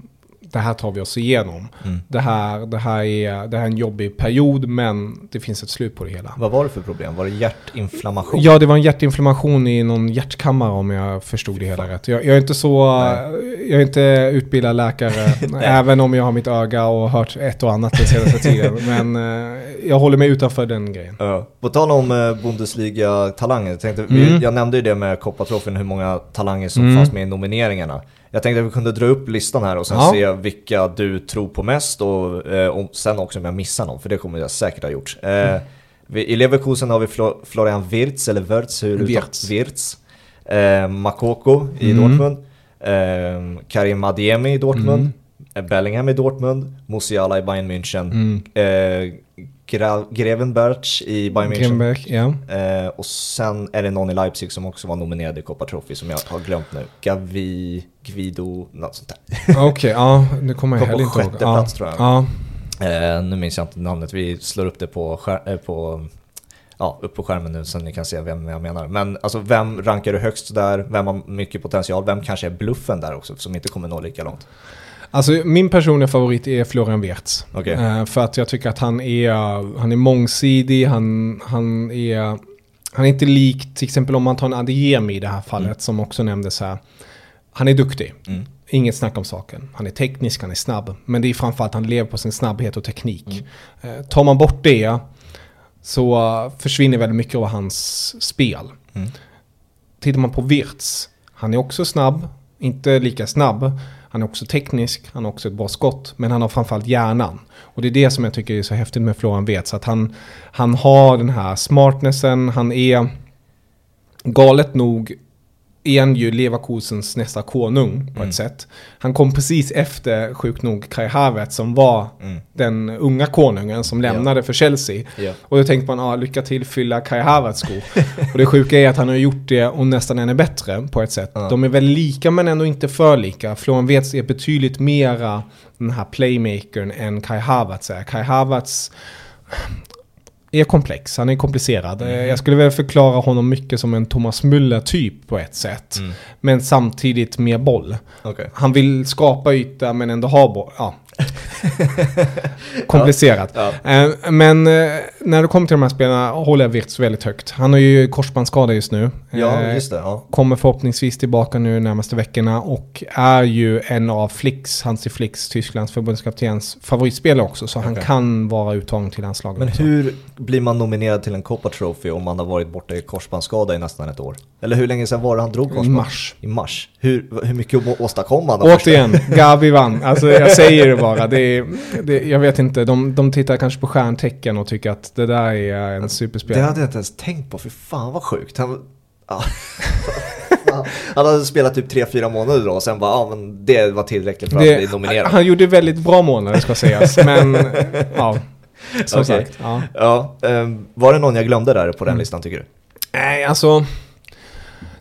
det här tar vi oss igenom. Mm. Det, här, det, här är, det här är en jobbig period men det finns ett slut på det hela. Vad var det för problem? Var det hjärtinflammation? Ja, det var en hjärtinflammation i någon hjärtkammare om jag förstod det hela rätt. Jag, jag är inte så, Nej. jag är inte utbildad läkare, även om jag har mitt öga och hört ett och annat den senaste tiden. Men eh, jag håller mig utanför den grejen. Ja. På tal om eh, Bundesliga-talanger, Mm. jag nämnde ju det med Koppartrofén, hur många talanger som Mm. fanns med i nomineringarna. Jag tänkte att vi kunde dra upp listan här och sen Ja. se vilka du tror på mest och, eh, och sen också om jag missar någon, för det kommer jag säkert ha gjort. Eh, vi, I Leverkusen har vi Flo, Florian Wirtz, eller Wirtz, hur Wirtz. Wirtz. Eh, Makoko i Mm. Dortmund. Eh, Karim Adiemi i Dortmund. Mm. Eh, Bellingham i Dortmund. Musiala i Bayern München. Mm. Eh, Gra Grevenberch i Bayern München. Ja. Eh, och sen är det någon i Leipzig som också var nominerad i Copa Trophy som jag har glömt nu. Gavi, Guido, något sånt där. Okej, ja, det kommer jag heller inte ihåg. sjätte Ja, plats tror jag. Ja, Eh, nu minns jag inte namnet, vi slår upp det på, eh, på, ja, upp på skärmen nu så ni kan se vem jag menar. Men alltså vem rankar du högst där? Vem har mycket potential? Vem kanske är bluffen där också som inte kommer nå lika långt? Alltså min personliga favorit är Florian Wirtz. Okej. Eh, för att jag tycker att han är, han är mångsidig, han, han är... Han är inte lik, till exempel om man tar en Adeyemi i det här fallet, Mm. som också nämndes här. Han är duktig. Mm. Inget snack om saken. Han är teknisk, han är snabb. Men det är framförallt att han lever på sin snabbhet och teknik. Eh, tar man bort det så försvinner väldigt mycket av hans spel. Mm. Tittar man på Wirtz, han är också snabb, inte lika snabb. Han är också teknisk, han har också ett bra skott, men han har framförallt hjärnan. Och det är det som jag tycker är så häftigt med Florian Wirtz, att han, han har den här smartnessen, han är galet nog han ju Leverkusens nästa konung på Mm. ett sätt. Han kom precis efter, sjukt nog, Kai Havertz som var Mm. den unga konungen som lämnade för Chelsea. Och då tänkte man, ah, lycka till fylla Kai Havertz skor. och det sjuka är att han har gjort det och nästan ännu bättre på ett sätt. De är väl lika men ändå inte för lika. Florian Wirtz är betydligt mera den här playmakern än Kai Havertz är. Kai Havertz är komplex, han är komplicerad. Mm. Eh, Jag skulle väl förklara honom mycket som en Thomas Müller-typ på ett sätt. Mm. Men samtidigt med boll. Okej. Han vill skapa yta men ändå ha boll. Ja. Komplicerat. Ja. Eh, Men eh, när det kommer till de här spelarna håller jag Wirtz väldigt högt. Han har ju korsbandsskada just nu. ja, Eh, just det. Ja. Kommer förhoppningsvis tillbaka nu närmaste veckorna och är ju en av Flicks, Hansi Flicks, Tysklands förbundskaptens favoritspelare också. Så han Okej. kan vara uttagen till landslaget. Men hur blir man nominerad till en Copa Trophy om man har varit borta i korsbandsskada i nästan ett år? Eller hur länge sedan var det han drog I korsband? mars. I mars. Hur, hur mycket åstadkom han? Återigen, Gavi vann. Alltså jag säger det bara. Det är, det, jag vet inte, de, de tittar kanske på stjärntecken och tycker att det där är en Det superspelare. hade jag inte ens tänkt på, för fan vad sjukt. Han, ja. han hade spelat typ 3-4 månader då och sen bara, ja men det var tillräckligt för att bli Det, nominerad. han gjorde väldigt bra månader ska sägas. Men ja, som Okej. sagt. Ja. Ja, ehm, var det någon jag glömde där på den Mm. listan tycker du? Nej, alltså.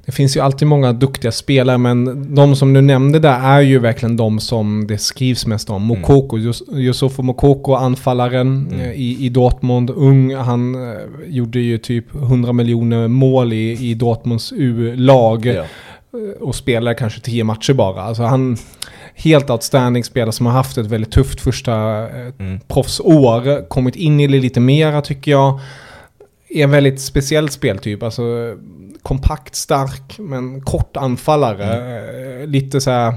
Det finns ju alltid många duktiga spelare, men de som du nämnde där är ju verkligen de som det skrivs mest om. Mm. Mokoko, Yus- Yusufo Mokoko, anfallaren Mm. eh, i, i Dortmund. Ung, han eh, gjorde ju typ 100 miljoner mål i, i Dortmunds U-lag. Ja. eh, Och spelar kanske 10 matcher bara. Alltså han, helt outstanding spelare som har haft ett väldigt tufft första Mm. proffsår. Kommit in i det lite mera tycker jag. Är en väldigt speciell speltyp. Alltså kompakt, stark, men kort anfallare. Eh, Lite så här...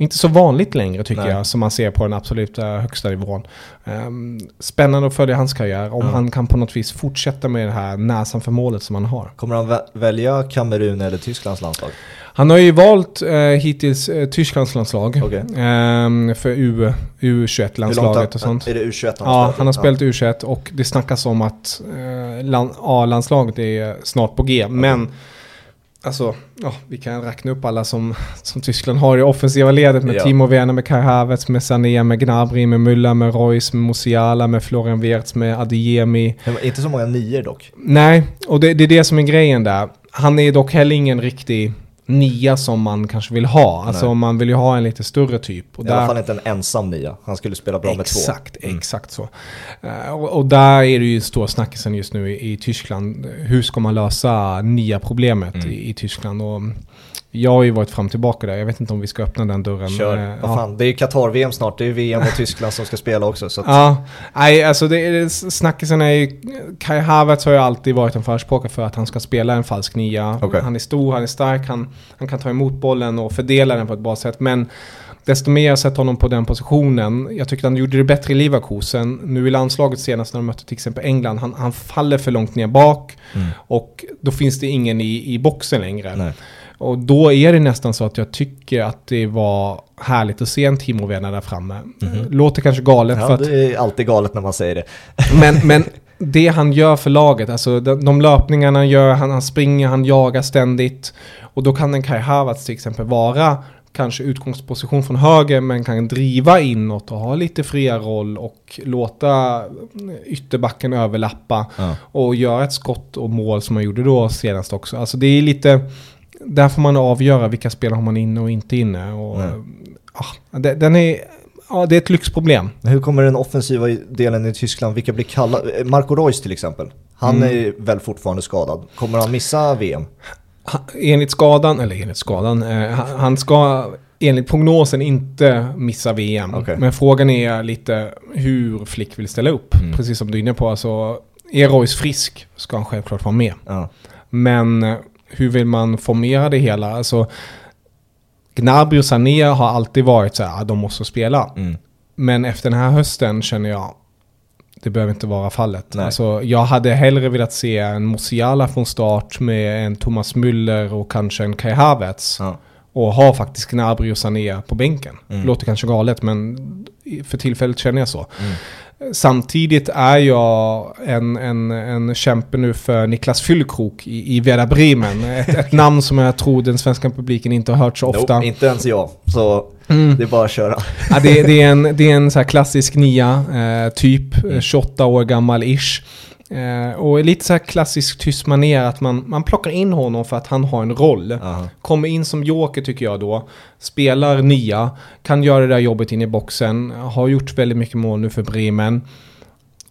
Inte så vanligt längre tycker Nej. jag, som man ser på den absolut eh, högsta nivån. Ehm, spännande att följa hans karriär, om Ja. han kan på något vis fortsätta med det här näsan för målet som han har. Kommer han vä- välja Kamerun eller Tysklands landslag? Han har ju valt eh, hittills eh, Tysklands landslag Okej. ehm, för U, Hur långt U21-landslaget och sånt. Är det U21 Ja, han har spelat U21 och det snackas om att eh, land, A-landslaget är snart på G. Men Alltså, ja, vi kan räkna upp alla som, som Tyskland har i offensiva ledet med Ja. Timo Werner, med Kai Havertz, med Sané, med Gnabry, med Müller, med Reus, med Musiala, med Florian Wirtz, med Adeyemi. Inte så många nior dock. Nej, och det, det är det som är grejen där. Han är dock heller ingen riktig nia som man kanske vill ha. Alltså Nej. man vill ju ha en lite större typ. Och I alla fall inte en ensam nia. Han skulle spela bra med två. Exakt, Mm. exakt så. Eh, och, och där är det ju stora snackisen just nu i, i Tyskland. Hur ska man lösa nya problemet Mm. i, i Tyskland? Och jag har ju varit fram och tillbaka där. Jag vet inte om vi ska öppna den dörren. Kör. Eh, Vad fan, det är ju Qatar-VM snart. Det är ju VM och Tyskland som ska spela också. Så att, Ja, nej alltså det, snackisen är ju, Kai Havertz har ju alltid varit en förespråkare för att han ska spela en falsk nia. Okej. Han är stor, han är stark, han, han kan ta emot bollen och fördela den på ett bra sätt. Men desto mer jag sett honom på den positionen, jag tycker han gjorde det bättre i Leverkusen. Nu i landslaget senast när de mötte till exempel England, han, han faller för långt ner bak Mm. och då finns det ingen i, i boxen längre. Nej. Och då är det nästan så att jag tycker att det var härligt att se en Timo Werner där framme. Låter kanske galet för Ja, att det är alltid galet när man säger det. men, men det han gör för laget, alltså de, de löpningarna han gör, han, han springer, han jagar ständigt. Och då kan en Kai Havertz till exempel vara kanske utgångsposition från höger men kan driva inåt och ha lite fria roll och låta ytterbacken överlappa Ja. och göra ett skott och mål som man gjorde då senast också. Alltså det är lite, där får man avgöra vilka spelare har man inne och inte inne. Och, ja, det, den är, ja, det är ett lyxproblem. Men hur kommer den offensiva delen i Tyskland, vilka blir kallade? Marco Reus till exempel. Han Mm. är väl fortfarande skadad. Kommer han missa VM? Ha- Enligt skadan, eller enligt skadan, eh, han- ska enligt prognosen inte missa VM. Okej. Men frågan är lite hur Flick vill ställa upp. Mm. Precis som du är inne på. Alltså, är Royce frisk ska han självklart vara med. Ja. Men eh, hur vill man formera det hela? Alltså, Gnabry och Sané har alltid varit så här, "Ah, de måste spela. Mm. Men efter den här hösten känner jag, det behöver inte vara fallet. Nej. Alltså, jag hade hellre velat se en Musiala från start med en Thomas Müller och kanske en Kai Havertz. Ja. Och ha faktiskt Gnabry och Sané på bänken. Mm. Låter kanske galet men för tillfället känner jag så. Mm. Samtidigt är jag en, en, en kämpe nu för Niklas Füllkrok i, i Werder Bremen. Ett, ett namn som jag tror den svenska publiken inte har hört så ofta. Nope, inte ens jag. Så Mm. det är bara att köra. Ja, det, det är en, det är en så klassisk nia, eh, typ eh, 28 år gammal-ish. Eh, och lite så här klassisk tysk manér att man, man plockar in honom för att han har en roll. Aha. Kommer in som joker tycker jag då. Spelar nia, kan göra det där jobbet in i boxen. Har gjort väldigt mycket mål nu för Bremen.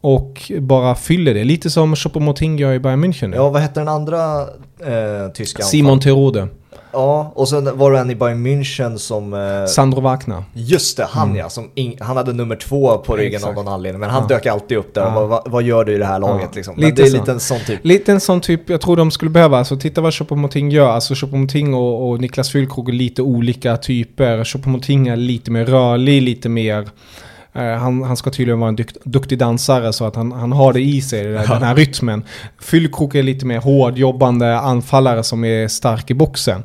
Och bara fyller det. Lite som Choupo-Moting gör i Bayern München nu. Ja, vad hette den andra eh, tyska Simon Terode. Ja, och sen var det en i Bayern München som... Eh, Sandro Wagner. just det, han ja. Som ing, han hade nummer två på ryggen Exakt. av någon anledning. Men han Ja. dök alltid upp där. Ja. Vad, vad, vad gör du i det här laget Ja, liksom? Men lite det är så. lite en sån typ. Lite en sån typ, jag tror de skulle behöva, alltså titta vad Choupo-Moting gör. Alltså Choupo-Moting och, och Niklas Füllkrog är lite olika typer. Choupo-Moting är lite mer rörlig, lite mer... eh, han, han ska tydligen vara en dykt, duktig dansare så att han, han har det i sig, där, den här rytmen. Füllkrog är lite mer hårdjobbande anfallare som är stark i boxen.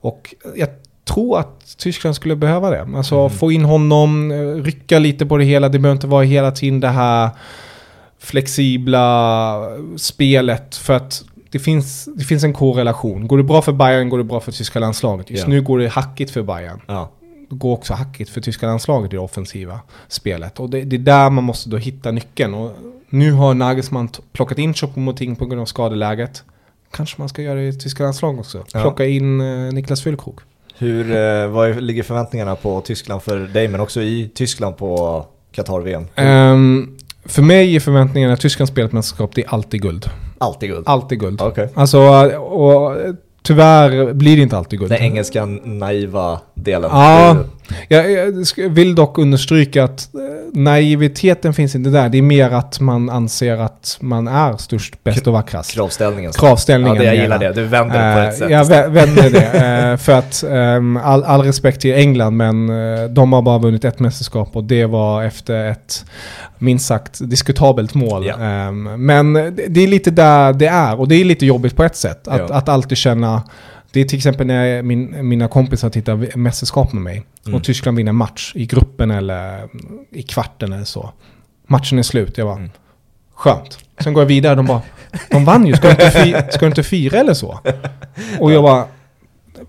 Och jag tror att Tyskland skulle behöva det. Alltså Mm. få in honom, eh, rycka lite på det hela. Det behöver inte vara hela tiden det här flexibla spelet. För att det finns, det finns en korrelation. Går det bra för Bayern går det bra för tyska landslaget. Just Ja. nu går det hackigt för Bayern. Ja. Går också hackigt för tyska landslaget i det offensiva spelet. Och det, det är där man måste då hitta nyckeln. Och nu har Nagelsmann plockat in Choupo-Moting på grund av skadeläget. Kanske man ska göra det i tyska landslaget också. Ja. Plocka in eh, Niklas Füllkrog. Hur, eh, vad ligger förväntningarna på Tyskland för dig, men också i Tyskland på Qatar-VM? Ehm, för mig är förväntningarna att Tyskland spelar ett mästerskap, det är alltid guld. Alltid guld. Alltid guld. Okej. Alltså, och tyvärr blir det inte alltid guld. Den engelska naiva delen. Ja. Jag, vill dock understryka att eh, naiviteten finns inte där. Det är mer att man anser att man är störst, bäst och vackrast. Kravställningen. Kravställningen. Ja, det, jag gillar det. Du vänder det på Eh, ett sätt. Jag vä- vänder det. eh, för att ehm, all, all respekt till England, men eh, de har bara vunnit ett mästerskap och det var efter ett minst sagt diskutabelt mål. Ehm, men det, det är lite där det är och det är lite jobbigt på ett sätt. Att, Ja. att alltid känna det är till exempel när min, mina kompisar tittar mästerskap med mig Mm. och Tyskland vinner match i gruppen eller i kvarten eller så. Matchen är slut, jag bara Mm. skönt. Sen går jag vidare och de bara De vann ju, ska du inte, fi, ska du inte fira eller så? Och jag bara,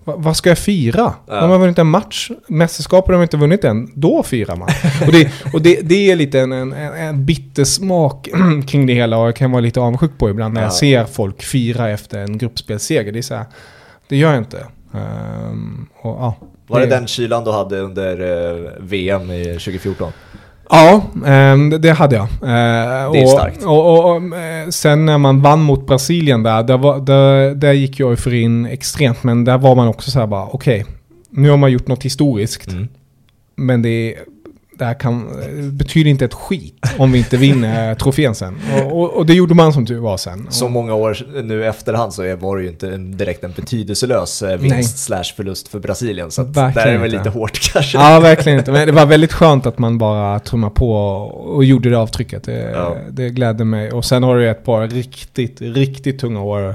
"Va- vad ska jag fira? De har vunnit en match, mästerskapet har de inte vunnit än, då firar man. och det, och det, det är lite en, en, en bittersmak kring det hela och jag kan vara lite avundsjuk på ibland när jag Ja. ser folk fira efter en gruppspelsseger. Det är så här, det gör jag inte. Ehm, och, ja, Var det den kylan du hade under eh, VM i 2014? Ja, ehm, det, det hade jag. Eh, Det är och, starkt. Och, och, och, eh, sen när man vann mot Brasilien där, där, var, där, där gick jag för in extremt. Men där var man också så här bara, okej, nu har man gjort något historiskt. Mm. Men det, det här kan, betyder inte ett skit om vi inte vinner trofén sen. Och, och, och det gjorde man som tur var sen. Så många år nu efterhand så var det ju inte en, direkt en betydelselös eh, vinst slash förlust för Brasilien. Så att där är det väl inte. lite hårt kanske. Ja, verkligen inte. Men det var väldigt skönt att man bara trummade på och, gjorde det avtrycket. Det, Ja. det glädde mig. Och sen har det ett par riktigt, riktigt tunga år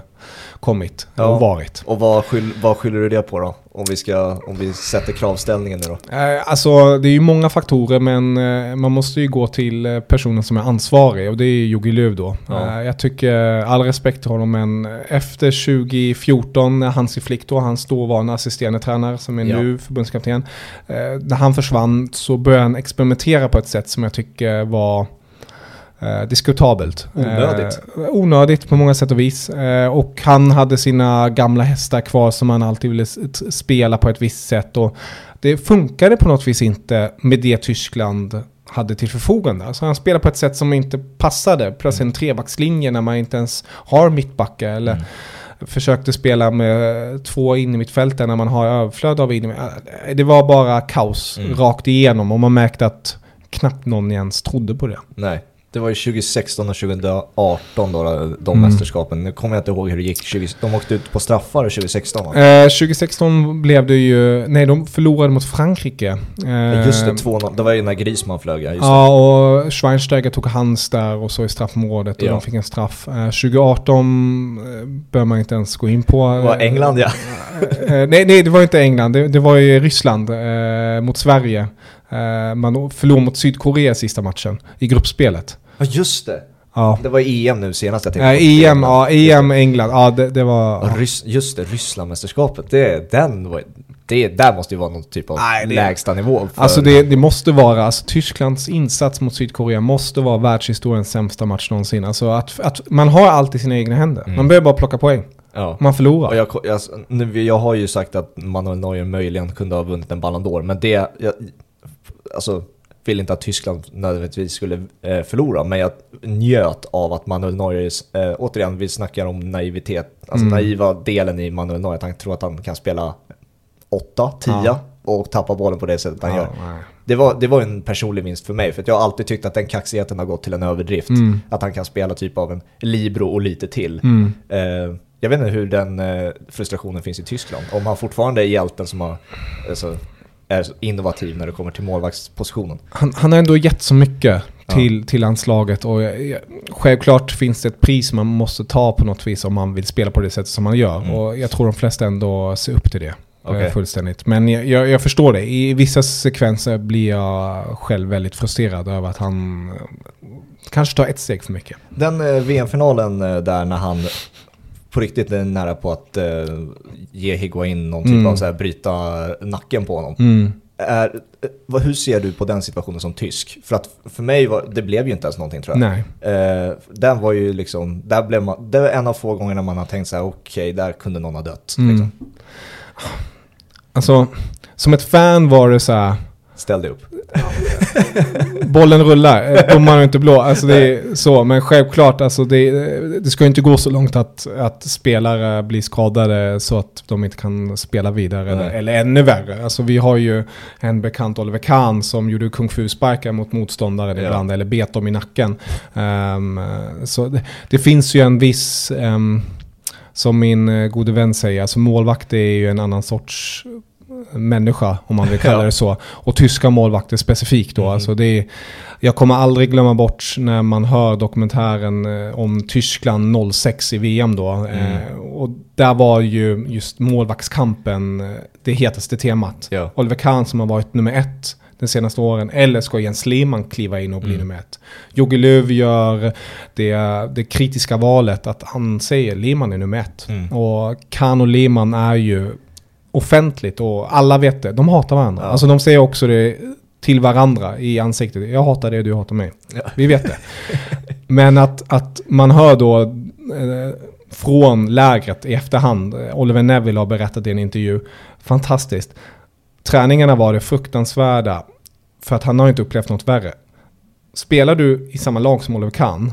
kommit Ja. och varit. Och vad, skyll, vad skyller du det på då? Om vi, ska, om vi sätter kravställningen nu då? Eh, Alltså det är ju många faktorer men eh, man måste ju gå till eh, personen som är ansvarig och det är Jogi Löw då. Ja. Jag tycker all respekt till honom men efter 2014 när Hansi Flick då, hans dåvarande assisterande tränare som är Ja. nu förbundskapten. När han försvann så började han experimentera på ett sätt som jag tycker var eh, diskutabelt. Onödigt. Eh, onödigt på många sätt och vis. Eh, och han hade sina gamla hästar kvar som han alltid ville spela på ett visst sätt. Och det funkade på något vis inte med det Tyskland hade till förfogande. Alltså han spelade på ett sätt som inte passade. Plus en trebackslinje när man inte ens har mittbackar. Eller Mm. försökte spela med två in i mittfältet när man har överflöd av in i Det var bara kaos Mm. rakt igenom och man märkte att knappt någon ens trodde på det. Nej, det var ju 2016 och 2018 då, de Mm. mästerskapen. Nu kommer jag inte ihåg hur det gick. 20, de åkte ut på straffar 2016 va? Eh, 2016 blev det ju, nej de förlorade mot Frankrike. Eh, Just det, 2 det var ju när Grisman flög ja. Ja, och Schweinsteiger tog hands där och så i straffområdet och Ja. de fick en straff. Eh, 2018 eh, bör man inte ens gå in på. det. Var England ja. Eh, nej, nej, det var inte England. Det, det var ju Ryssland eh, mot Sverige. Eh, man förlorade mot Sydkorea sista matchen i gruppspelet. Ja just det. Ja. Det var EM nu senast jag tänkte på. EM, ja, EM, England. Ja, det, det var... Ja, Rys- just det, Rysslandmästerskapet. Det, den var, det där måste ju vara någon typ av Nej, det- lägsta nivå. För, Alltså det, det måste vara, alltså Tysklands insats mot Sydkorea måste vara världshistoriens sämsta match någonsin. Alltså att, att man har allt i sina egna händer. Mm. Man behöver bara plocka poäng. ja. Man förlorar. Och jag, jag, nu, jag har ju sagt att Manuel Neuer möjligen kunde ha vunnit en Ballon d'Or, men det, jag, alltså, vill inte att Tyskland nödvändigtvis skulle eh, förlora, men jag njöt av att Manuel Neuer, eh, återigen, vi snackar om naivitet, alltså Mm. naiva delen i Manuel Neuer, att han tror att han kan spela 8, 10 Ja. och tappa bollen på det sättet han Ja, gör. nej. Det var, det var en personlig vinst för mig, för jag har alltid tyckt att den kaxigheten har gått till en överdrift. Mm. Att han kan spela typ av en libero och lite till. Mm. Eh, jag vet inte hur den eh, frustrationen finns i Tyskland. Om han fortfarande är hjälten som har, alltså, är innovativ när det kommer till målvaktspositionen. Han, han har ändå gett så mycket till, till landslaget och jag, självklart finns det ett pris man måste ta på något vis om man vill spela på det sättet som man gör. Mm. Och jag tror de flesta ändå ser upp till det. Eh, Fullständigt. Men jag, jag, jag förstår det. I vissa sekvenser blir jag själv väldigt frustrerad över att han eh, kanske tar ett steg för mycket. Den eh, VM-finalen där när han på riktigt är nära på att eh, ge Higuain någon typ Mm. av så här, bryta nacken på honom. Mm. Är, eh, vad, hur ser du på den situationen som tysk? För att för mig var, det blev ju inte ens någonting tror jag. Nej. Eh, den var ju liksom, där blev man, det var en av få gångerna man har tänkt så här: okej, där kunde någon ha dött. Mm. Liksom. Alltså, som ett fan var det så här, Ställ dig upp. bollen rullar, eh, domaren är inte blå. Alltså det är så, men självklart, alltså det, det ska inte gå så långt att, att spelare blir skadade så att de inte kan spela vidare. Eller, eller ännu värre. Alltså vi har ju en bekant, Oliver Kahn, som gjorde kung fu-sparkar mot motståndare Ja. ibland, eller bet dem i nacken. Ehm, så det, det finns ju en viss... ehm, som min eh, gode vän säger, alltså målvakt är ju en annan sorts människa, om man vill kalla det så. Och tyska målvakter specifikt då. Mm. Alltså det är, jag kommer aldrig glömma bort när man hör dokumentären eh, om Tyskland 06 i VM då. Mm. Eh, och där var ju just målvaktskampen eh, det hetaste temat. Ja. Oliver Kahn som har varit nummer ett de senaste åren. Eller ska Jens Lehmann kliva in och bli mm. nummer ett? Jogge Löw gör det, det kritiska valet att han säger Lehmann är nummer ett. Mm. Och Kahn och Lehmann är ju offentligt och alla vet det. De hatar varandra. Ja. Alltså de säger också det till varandra i ansiktet. Jag hatar det, du hatar mig. Ja. Vi vet det. Men att, att man hör då eh, från lägret i efterhand, Oliver Neville har berättat i en intervju, fantastiskt. Träningarna var det fruktansvärda, för att han har inte upplevt något värre. Spelar du i samma lag som Oliver Kahn,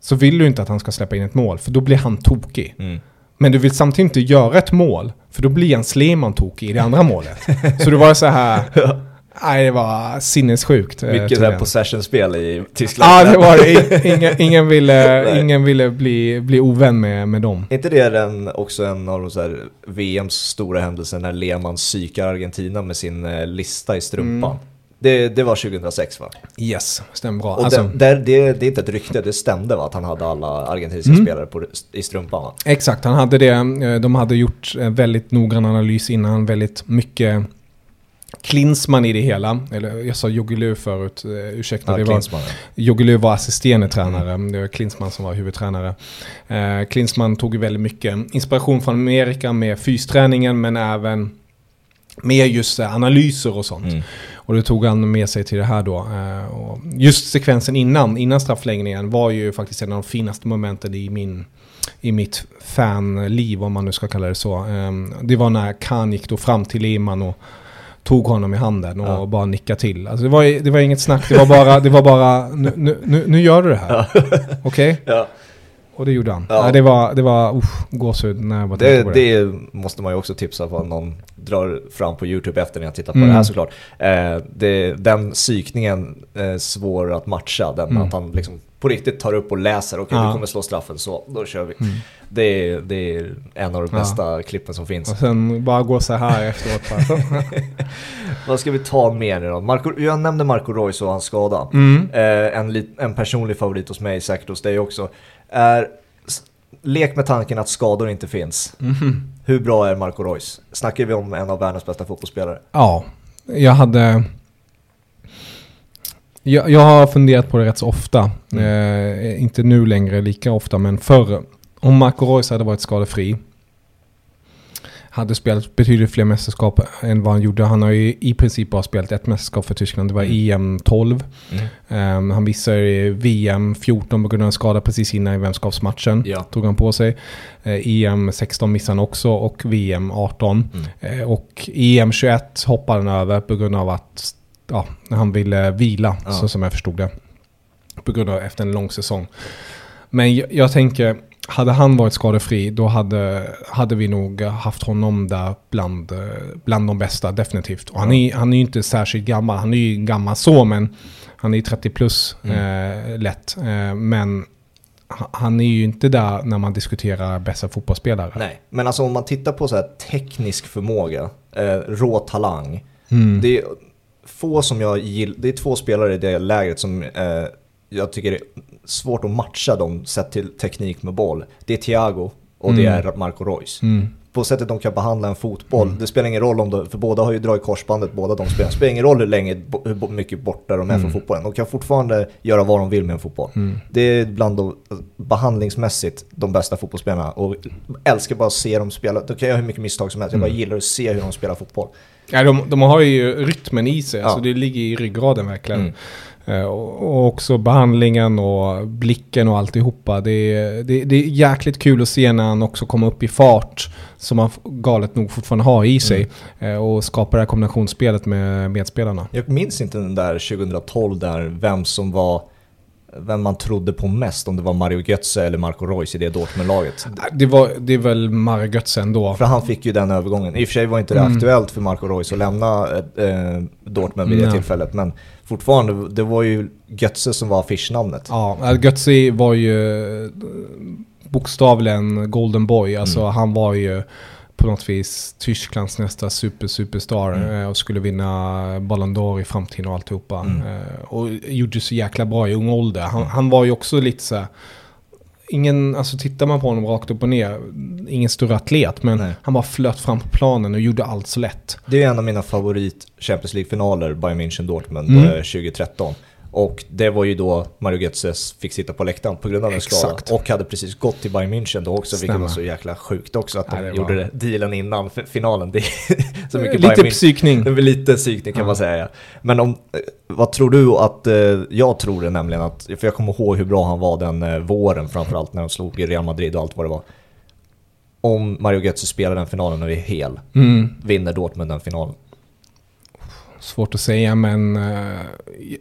så vill du inte att han ska släppa in ett mål, för då blir han tokig. Mm. Men du vill samtidigt inte göra ett mål, för då blir Jens Sleman tokig i det andra målet. så det var så här... Nej, det var sinnessjukt. Eh, Mycket där possession-spel i Tyskland. Ja, det var det. Ingen, ingen ville, ingen ville bli, bli ovän med, med dem. Är inte det den, också en av de så här VMs stora händelser när Lehmann psykar Argentina med sin eh, lista i strumpan? Mm. Det, det, var 2006 va? Yes, stämmer bra. Och alltså, det, det, det, är inte ett rykte, det stämde va? Att han hade alla argentinska mm. spelare på, i strumpan va? Exakt, han hade det. Eh, de hade gjort väldigt noggrann analys innan, väldigt mycket Klinsman i det hela, eller jag sa Jogelö förut, uh, ursäkta. Ja, det var, assisterande tränare, det var Klinsman som var huvudtränare. Uh, Klinsman tog väldigt mycket inspiration från Amerika med fysträningen men även med just analyser och sånt. Mm. Och det tog han med sig till det här då. Uh, just sekvensen innan, innan straffläggningen var ju faktiskt en av de finaste momenten i min i mitt fanliv, om man nu ska kalla det så. Um, det var när Khan gick då fram till Lehmann och tog honom i handen och ja. bara nickade till. Alltså det, var, det var inget snack, det var bara, det var bara nu, nu, nu gör du det här. Ja. Okej? Okay? Ja. Och det gjorde han. Ja. Nej, det var, det var usch, gåshud när jag bara det, det. det måste man ju också tipsa för om någon drar fram på YouTube efter när jag tittat på mm. det här såklart. Eh, det, den psykningen är svår att matcha, den mm. att han liksom på riktigt tar upp och läser, okej okay, ja. du kommer slå straffen så, då kör vi. Mm. Det, är, det är en av de bästa ja. klippen som finns. Och sen bara gå så här efteråt. Vad ska vi ta mer nu då? Marco, jag nämnde Marco Reus och hans skada. Mm. Eh, en, en personlig favorit hos mig, säkert hos dig också. Är, lek med tanken att skador inte finns. Mm. Hur bra är Marco Reus? Snackar vi om en av världens bästa fotbollsspelare? Ja, jag hade... Jag, jag har funderat på det rätt så ofta. Mm. Eh, inte nu längre lika ofta, men förr. Om Marco Reus hade varit skadefri hade spelat betydligt fler mästerskap än vad han gjorde. Han har ju i princip bara spelat ett mästerskap för Tyskland. Det var mm. EM 12. Mm. Um, han missade VM 14 på grund av en skada precis innan i vänskapsmatchen. Ja. Tog han på sig. Uh, EM 16 missade han också och VM 18. Mm. Uh, och EM 21 hoppade han över på grund av att ja, han ville vila, ja. så som jag förstod det. På grund av efter en lång säsong. Men jag, jag tänker hade han varit skadefri då hade, hade vi nog haft honom där bland, bland de bästa, definitivt. Och han, är, han är ju inte särskilt gammal, han är ju gammal så, men han är 30 plus mm. eh, lätt. Eh, men han är ju inte där när man diskuterar bästa fotbollsspelare. Nej, men alltså om man tittar på så här teknisk förmåga, eh, rå talang. Mm. Det är få som jag gillar, det är två spelare i det lägret som eh, jag tycker det är svårt att matcha dem sett till teknik med boll. Det är Thiago och mm. det är Marco Reus. Mm. På sättet de kan behandla en fotboll. Mm. Det spelar ingen roll om de, för båda har ju dragit korsbandet, båda de spelar. Det spelar ingen roll hur länge, hur mycket borta de är mm. från fotbollen. De kan fortfarande göra vad de vill med en fotboll. Mm. Det är bland de, behandlingsmässigt de bästa fotbollsspelarna. Och älskar bara att se dem spela. Då kan jag göra hur mycket misstag som helst. Jag bara mm. gillar att se hur de spelar fotboll. Ja, de, de har ju rytmen i sig, ja. alltså det ligger i ryggraden verkligen. Eh, och också behandlingen och blicken och alltihopa. Det är, det, det är jäkligt kul att se när han också kommer upp i fart. Som han galet nog fortfarande har i sig. Mm. Eh, och skapar det här kombinationsspelet med medspelarna. Jag minns inte den där 2012 där vem som var vem man trodde på mest, om det var Mario Götze eller Marco Reus i det Dortmund-laget. Det, var, det är väl Mario Götze ändå. För han fick ju den övergången. I och för sig var inte det mm. aktuellt för Marco Reus att lämna eh, Dortmund vid det Nej. tillfället, men fortfarande, det var ju Götze som var affischnamnet. Ja, Götze var ju bokstavligen Golden Boy. Alltså mm. han var ju på något vis Tysklands nästa super, superstar Mm. eh, och skulle vinna Ballon d'Or i framtiden och alltihopa. Mm. Eh, och gjorde så jäkla bra i ung ålder. Han, han var ju också lite så här, Ingen, alltså tittar man på honom rakt upp och ner, ingen större atlet, men Nej. han bara flöt fram på planen och gjorde allt så lätt. Det är en av mina favorit Champions League-finaler, Bayern München-Dortmund Mm. eh, 2013. Och det var ju då Mario Götze fick sitta på läktaren på grund av en skada. Och hade precis gått till Bayern München då också, vilket Stämmer. var så jäkla sjukt också att de Ja, det var- gjorde dealen innan finalen. Det är så mycket Lite Bayern München. psykning. Det väl lite psykning kan Ja. man säga. Men om, eh, vad tror du att, eh, jag tror det nämligen att, för jag kommer ihåg hur bra han var den eh, våren framförallt när de slog i Real Madrid och allt vad det var. Om Mario Götze spelar den finalen och är hel, Mm. vinner Dortmund den finalen? Svårt att säga, men eh,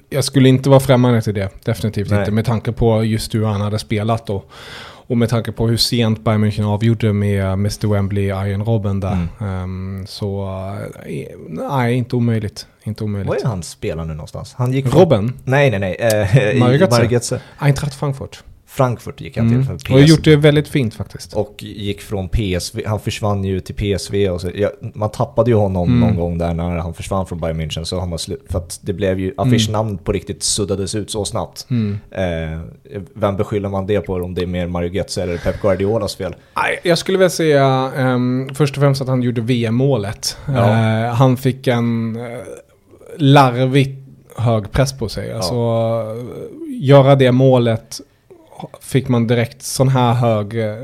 jag skulle inte vara främmande till det. Definitivt Nej. inte. Med tanke på just hur han hade spelat och, och med tanke på hur sent Bayern München avgjorde med Mr. Wembley, Iron Robben där. Ehm, så eh, nej, inte omöjligt. Inte Var omöjligt. är han spelar nu någonstans? Han gick från... Robben, Nej, nej, nej. Eh, Götze. Eintracht Frankfurt. Frankfurt gick han till Mm. för Och har PS. gjort det väldigt fint faktiskt. Och gick från PSV, han försvann ju till PSV och så, ja, man tappade ju honom Mm. någon gång där när han försvann från Bayern München så har man slut, för att det blev ju, affischnamn på riktigt suddades ut så snabbt. Mm. Eh, vem beskyller man det på? Om det är mer Mario Götze eller Pep Guardiolas fel? Jag skulle väl säga ehm, först och främst att han gjorde VM-målet. Ja. Eh, han fick en uh, larvigt hög press på sig. Alltså, eh, göra det målet fick man direkt sån här hög eh,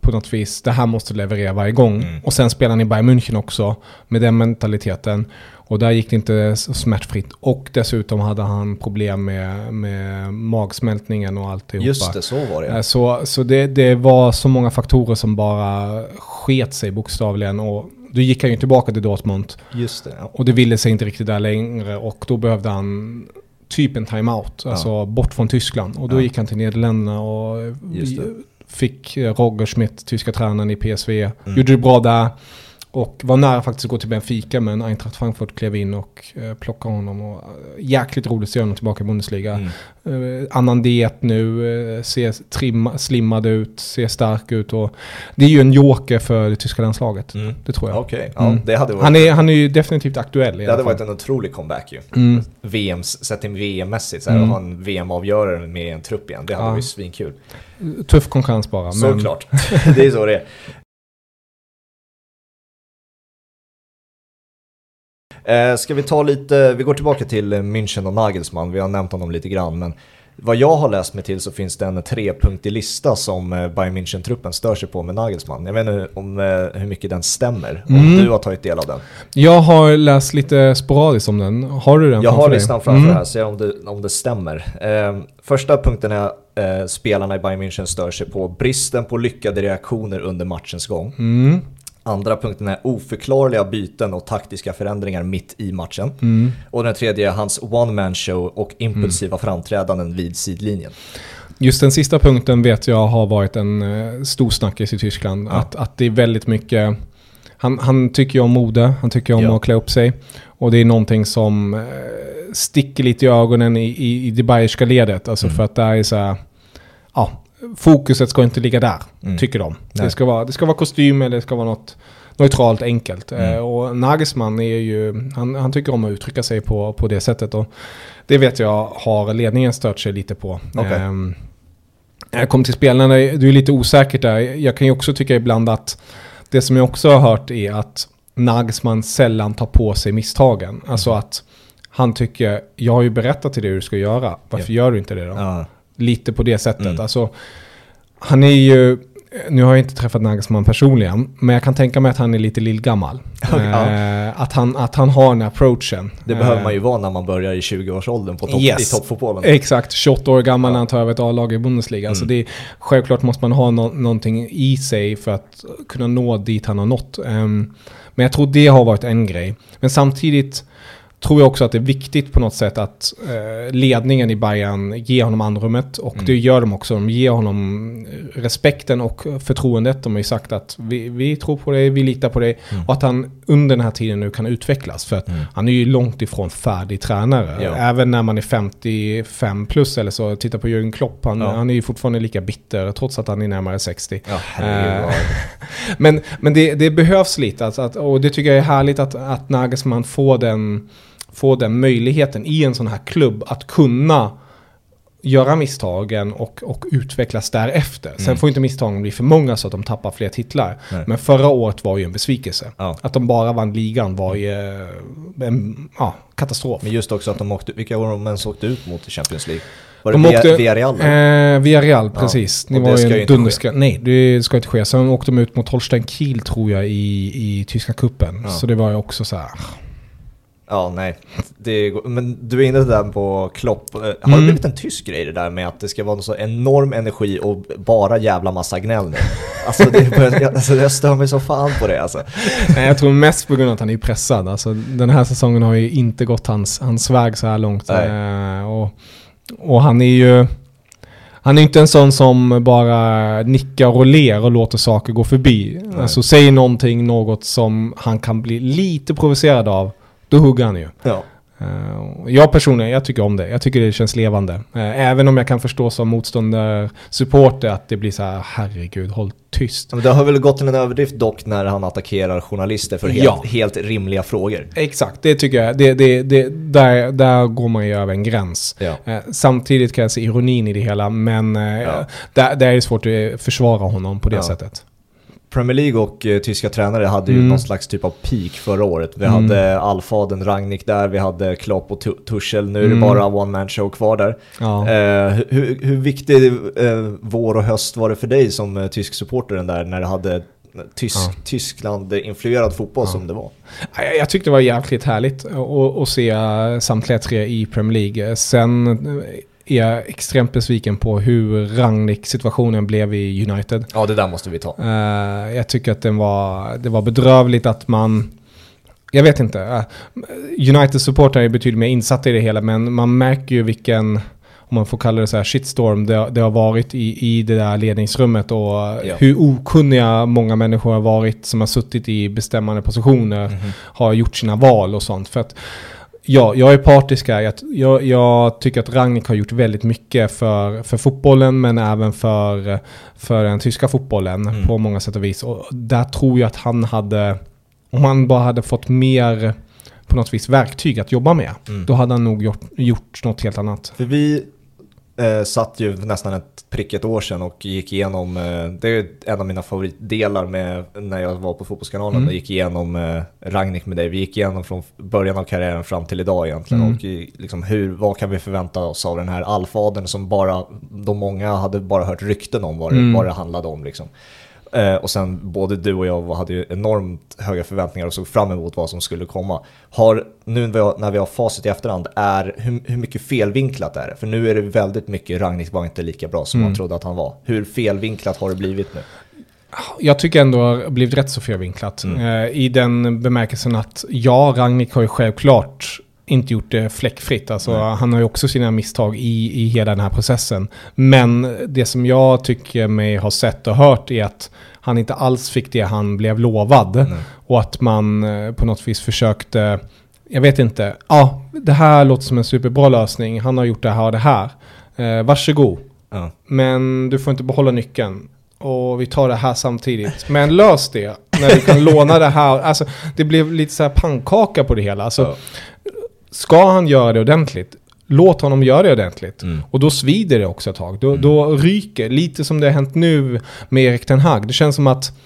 på något vis. Det här måste leverera varje gång. Mm. Och sen spelade han i Bayern München också med den mentaliteten. Och där gick det inte så smärtfritt. Och dessutom hade han problem med, med magsmältningen och alltihopa. Just det, så var Eh, det. Så, så det, det var så många faktorer som bara sket sig bokstavligen. Och då gick han ju tillbaka till Dortmund. Just det. Och det ville sig inte riktigt där längre. Och då behövde han typ en timeout. Ja. Alltså bort från Tyskland. Och då Ja. gick han till Nederländerna och fick Roger Schmidt, tyska tränaren i PSV. Mm. Gjorde det bra där. Och var nära faktiskt att gå till Benfica men Eintracht Frankfurt klev in och eh, plockade honom. Och, eh, jäkligt roligt att se honom tillbaka i Bundesliga. Mm. Eh, annan diet nu, eh, ser trimma, slimmad ut, ser stark ut. Och det är ju en joker för det tyska landslaget. Mm. Det tror jag. Okej, ja, Mm. det hade varit, Han är, han är ju definitivt aktuell det hade varit en otrolig comeback ju. Mm. VM, sett till VM-mässigt, Mm. och ha en VM-avgörare med en trupp igen. Det hade Ja. varit svinkul. Tuff konkurrens bara. Men, Såklart, det är så det är. Eh, ska vi ta lite, vi går tillbaka till München och Nagelsmann, vi har nämnt honom lite grann, men vad jag har läst mig till så finns det en trepunktig lista som eh, Bayern München-truppen stör sig på med Nagelsmann. Jag vet inte om, eh, hur mycket den stämmer, om Mm. du har tagit del av den. Jag har läst lite sporadiskt om den. Har du den Jag har listan framför Mm. här, ser om det, om det stämmer. Eh, första punkten är eh, spelarna i Bayern München stör sig på bristen på lyckade reaktioner under matchens gång. Mm. Andra punkten är oförklarliga byten och taktiska förändringar mitt i matchen. Mm. Och den tredje är hans one-man show och impulsiva framträdanden vid sidlinjen. Just den sista punkten vet jag har varit en eh, stor snackis i Tyskland. Ja. Att, att det är väldigt mycket... Han, han tycker ju om mode, han tycker om Ja. att klä upp sig. Och det är någonting som eh, sticker lite i ögonen i, i, i det bayerska ledet. Alltså Mm. för att det är så här... Ja, fokuset ska inte ligga där, Mm. tycker de. Nej. Det ska, vara, det ska vara kostym eller det ska vara något neutralt, enkelt. Mm. Eh, och Nagelsmann är ju... Han, han tycker om att uttrycka sig på, på det sättet. Och det vet jag har ledningen stört sig lite på. Okej. Ehm, jag kom till spelarna, du är lite osäkert där. Jag kan ju också tycka ibland att det som jag också har hört är att Nagelsmann sällan tar på sig misstagen. Alltså att han tycker, jag har ju berättat till dig hur du ska göra, varför gör du inte det då? Ja. Lite på det sättet. Mm. Alltså, han är ju, nu har jag inte träffat Nagelsmann personligen, men jag kan tänka mig att han är lite lillgammal. Ja. Eh, att, han, att han har den approachen. Det Eh, behöver man ju vara när man börjar i 20-årsåldern på topp, Yes. i toppfotbollen. Exakt, 28 år gammal när Ja. han tar över ett A-lag i Bundesliga. Mm. Så det självklart måste man ha nå- någonting i sig för att kunna nå dit han har nått. Ehm, men jag tror det har varit en grej. Men samtidigt, tror jag också att det är viktigt på något sätt att eh, ledningen i Bayern ger honom andrummet och mm. det gör de också. De ger honom respekten och förtroendet. De har ju sagt att vi, vi tror på dig, vi litar på dig mm. och att han under den här tiden nu kan utvecklas. För att mm. han är ju långt ifrån färdig tränare. Ja. Även när man är 55 plus eller så, titta på Jürgen Klopp, han, ja. han är ju fortfarande lika bitter trots att han är närmare 60. Ja, eh, men men det, det behövs lite, alltså att, och det tycker jag är härligt att, att Nagelsmann får den få den möjligheten i en sån här klubb att kunna göra misstagen och, och utvecklas därefter. Mm. Sen får inte misstagen bli för många så att de tappar fler titlar. Nej. Men förra året var ju en besvikelse. Ja. Att de bara vann ligan var ju eh, en ja, katastrof. Men just också att de åkte, vilka var de ens åkte ut mot i Champions League? Var de det via, åkte, Villarreal? Eh, Villarreal, precis. Ja. Det var ju dunderska. Nej, det ska inte ske. Sen åkte de ut mot Holstein Kiel tror jag i, i tyska kuppen. Ja. Så det var ju också så här. Ja, nej. Det, men du är inne där på Klopp. Eh, har mm. det blivit en tysk grej det där med att det ska vara så enorm energi och bara jävla massa gnäll nu? Alltså, det, jag, alltså jag stör mig så fan på det alltså. Nej, jag tror mest på grund av att han är pressad. Alltså, den här säsongen har ju inte gått hans, hans väg så här långt. Eh, och, och han är ju... Han är inte en sån som bara nickar och ler och låter saker gå förbi. Nej. Alltså säger någonting, något som han kan bli lite provocerad av då hugger han ju. Ja. Uh, jag personligen, jag tycker om det. Jag tycker det känns levande. Uh, även om jag kan förstå som motståndarsupporter att det blir så här, herregud, håll tyst. Men det har väl gått till en överdrift dock när han attackerar journalister för helt, ja. helt rimliga frågor. Exakt, det tycker jag. Det, det, det, där, där går man ju över en gräns. Ja. Uh, samtidigt kan jag se ironin i det hela, men ja. där, där är det svårt att försvara honom på det sättet. Premier League och eh, tyska tränare hade ju mm. någon slags typ av peak förra året. Vi mm. hade Alfaden Rangnick där, vi hade Klopp och Tuchel, nu är det mm. bara one man show kvar där. Ja. Eh, hur, hur viktig eh, vår och höst var det för dig som eh, tysk supporter där när det hade tysk, ja. Tyskland-influerad fotboll ja. som det var? Jag, jag tyckte det var jäkligt härligt att, att se samtliga tre i Premier League. Sen är jag extremt besviken på hur Rangnick-situationen blev i United. Ja, det där måste vi ta. Uh, jag tycker att den var, det var bedrövligt att man... Jag vet inte. Uh, United-supportrar är betydligt mer insatta i det hela, men man märker ju vilken om man får kalla det så här, shitstorm det, det har varit i, i det där ledningsrummet och ja. hur okunniga många människor har varit som har suttit i bestämmande positioner, mm -hmm. har gjort sina val och sånt. För att Ja, jag är partisk här. Jag, jag, tycker att Rangnick har gjort väldigt mycket för, för fotbollen men även för, för den tyska fotbollen mm. på många sätt och vis. Och där tror jag att han hade, om han bara hade fått mer på något vis verktyg att jobba med, mm. då hade han nog gjort, gjort något helt annat. För vi eh, satt ju nästan ett prick ett år sedan och gick igenom, eh, det är en av mina favoritdelar med när jag var på Fotbollskanalen mm. och gick igenom eh, Ragnik med dig. Vi gick igenom från början av karriären fram till idag egentligen mm. och liksom hur, vad kan vi förvänta oss av den här alfadern som bara, de många hade bara hört rykten om vad det, mm. vad det handlade om liksom. Eh, och sen både du och jag hade ju enormt höga förväntningar och såg fram emot vad som skulle komma. Har, nu när vi har facit i efterhand, är, hur, hur mycket felvinklat är det? För nu är det väldigt mycket, Ragnhild var inte lika bra som mm. man trodde att han var. Hur felvinklat har det blivit nu? Jag tycker ändå det har blivit rätt så felvinklat. Mm. Eh, I den bemärkelsen att ja, Ragnik har ju självklart inte gjort det fläckfritt. Alltså, han har ju också sina misstag i, i hela den här processen. Men det som jag tycker mig ha sett och hört är att han inte alls fick det han blev lovad. Mm. Och att man eh, på något vis försökte, jag vet inte, ja, det här låter som en superbra lösning. Han har gjort det här och det här. Eh, varsågod. Mm. Men du får inte behålla nyckeln och vi tar det här samtidigt. Men lös det när du kan låna det här. Alltså, det blev lite så här pannkaka på det hela. Alltså, ja. Ska han göra det ordentligt, låt honom göra det ordentligt. Mm. Och då svider det också ett tag. Då, mm. då ryker, lite som det har hänt nu med Erik Ten Hag. Det känns som att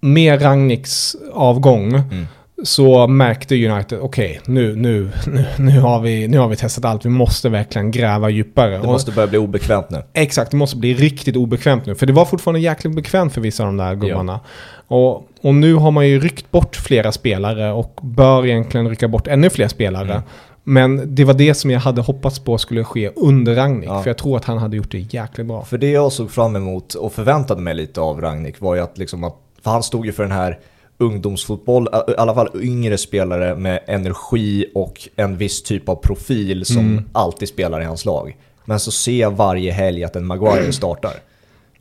med Ragniks avgång mm. Så märkte United, okej, okay, nu, nu, nu, nu, har vi, nu har vi testat allt. Vi måste verkligen gräva djupare. Det måste börja bli obekvämt nu. Exakt, det måste bli riktigt obekvämt nu. För det var fortfarande jäkligt bekvämt för vissa av de där gubbarna. Ja. Och och nu har man ju ryckt bort flera spelare och bör egentligen rycka bort ännu fler spelare. Mm. Men det var det som jag hade hoppats på skulle ske under Ragnik. Ja. För jag tror att han hade gjort det jäkligt bra. För det jag såg fram emot och förväntade mig lite av Ragnik var ju att liksom att, för han stod ju för den här ungdomsfotboll, i alla fall yngre spelare med energi och en viss typ av profil som mm. alltid spelar i hans lag. Men så ser jag varje helg att en Maguire startar.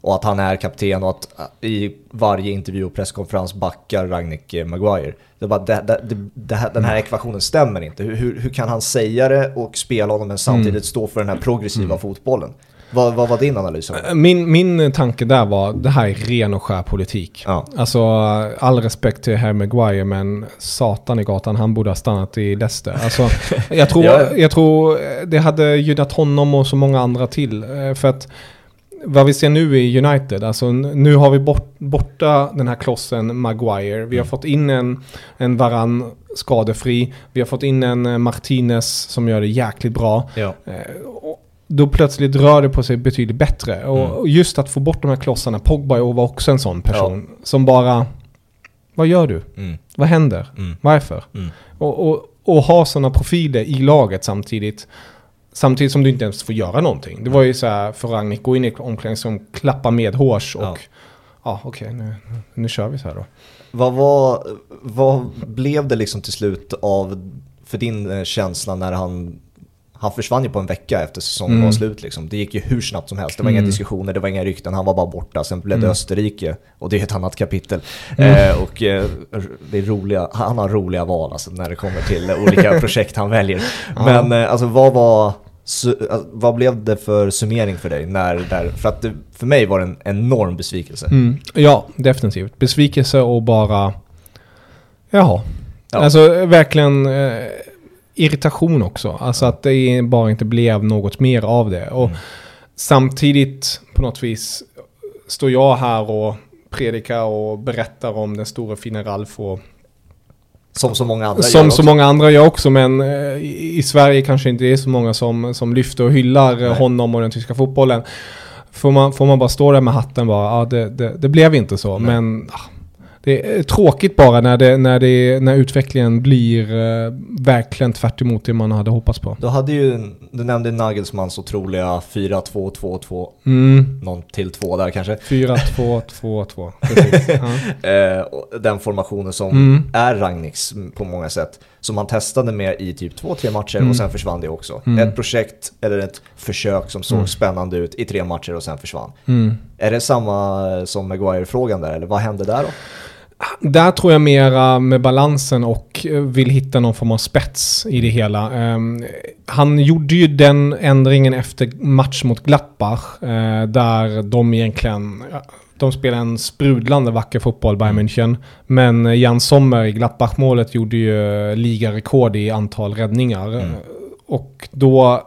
Och att han är kapten och att i varje intervju och presskonferens backar Ragnik eh, Maguire. Det bara, det, det, det, här, den här mm. ekvationen stämmer inte. Hur, hur, hur, kan han säga det och spela honom men samtidigt mm. stå för den här progressiva mm. fotbollen? Vad, vad, var din analys? Äh, min, min tanke där var, det här är ren och skär politik. Ja. Alltså, all respekt till herr Maguire, men satan i gatan, han borde ha stannat i Leicester. Alltså, jag, tror, ja. jag tror det hade gynnat honom och så många andra till. Eh, för att vad vi ser nu i United, alltså nu har vi bort, borta den här klossen Maguire. Vi har mm. fått in en, en Varann skadefri. Vi har fått in en eh, Martinez som gör det jäkligt bra. Ja. Då plötsligt rör det på sig betydligt bättre. Mm. Och just att få bort de här klossarna, Pogba var också en sån person ja. som bara, vad gör du? Mm. Vad händer? Mm. Varför? Mm. Och, och, och ha sådana profiler i laget samtidigt. Samtidigt som du inte ens får göra någonting. Det var ju så här för Ragnik, gå in i omklädningsrum, klappa med hårs och ja, ja okej okay, nu, nu kör vi så här då. Vad, var, vad blev det liksom till slut av, för din eh, känsla när han han försvann ju på en vecka efter säsongen mm. var slut. Liksom. Det gick ju hur snabbt som helst. Det var mm. inga diskussioner, det var inga rykten, han var bara borta. Sen blev det mm. Österrike och det är ett annat kapitel. Mm. Eh, och eh, det är roliga, han har roliga val alltså, när det kommer till olika projekt han väljer. Men eh, alltså, vad var Alltså, vad blev det för summering för dig? När, där, för, att det, för mig var det en enorm besvikelse. Mm. Ja, definitivt. Besvikelse och bara... Jaha. Ja. Alltså verkligen eh, irritation också. Alltså att det bara inte blev något mer av det. Och mm. samtidigt på något vis står jag här och predikar och berättar om den stora fina Ralf och som så många andra Som så många andra gör också, men eh, i Sverige kanske inte är så många som, som lyfter och hyllar Nej. honom och den tyska fotbollen. Får man, får man bara stå där med hatten bara, ja det, det, det blev inte så, Nej. men ah, det är tråkigt bara när, det, när, det, när utvecklingen blir uh, verkligen tvärt emot det man hade hoppats på. Du hade ju, du nämnde Nagelsmans otroliga 4-2-2-2, mm. någon till två där kanske. 4-2-2-2, precis. uh. Den formationen som mm. är Ragniks på många sätt. Som han testade med i typ två, tre matcher mm. och sen försvann det också. Mm. Ett projekt eller ett försök som såg mm. spännande ut i tre matcher och sen försvann. Mm. Är det samma som Maguire-frågan där eller vad hände där då? Där tror jag mera med balansen och vill hitta någon form av spets i det hela. Um, han gjorde ju den ändringen efter match mot Gladbach, uh, där de egentligen de spelar en sprudlande vacker fotboll, Bayern mm. München. Men Jan Sommer i Gladbach-målet gjorde ju ligarekord i antal räddningar. Mm. Och då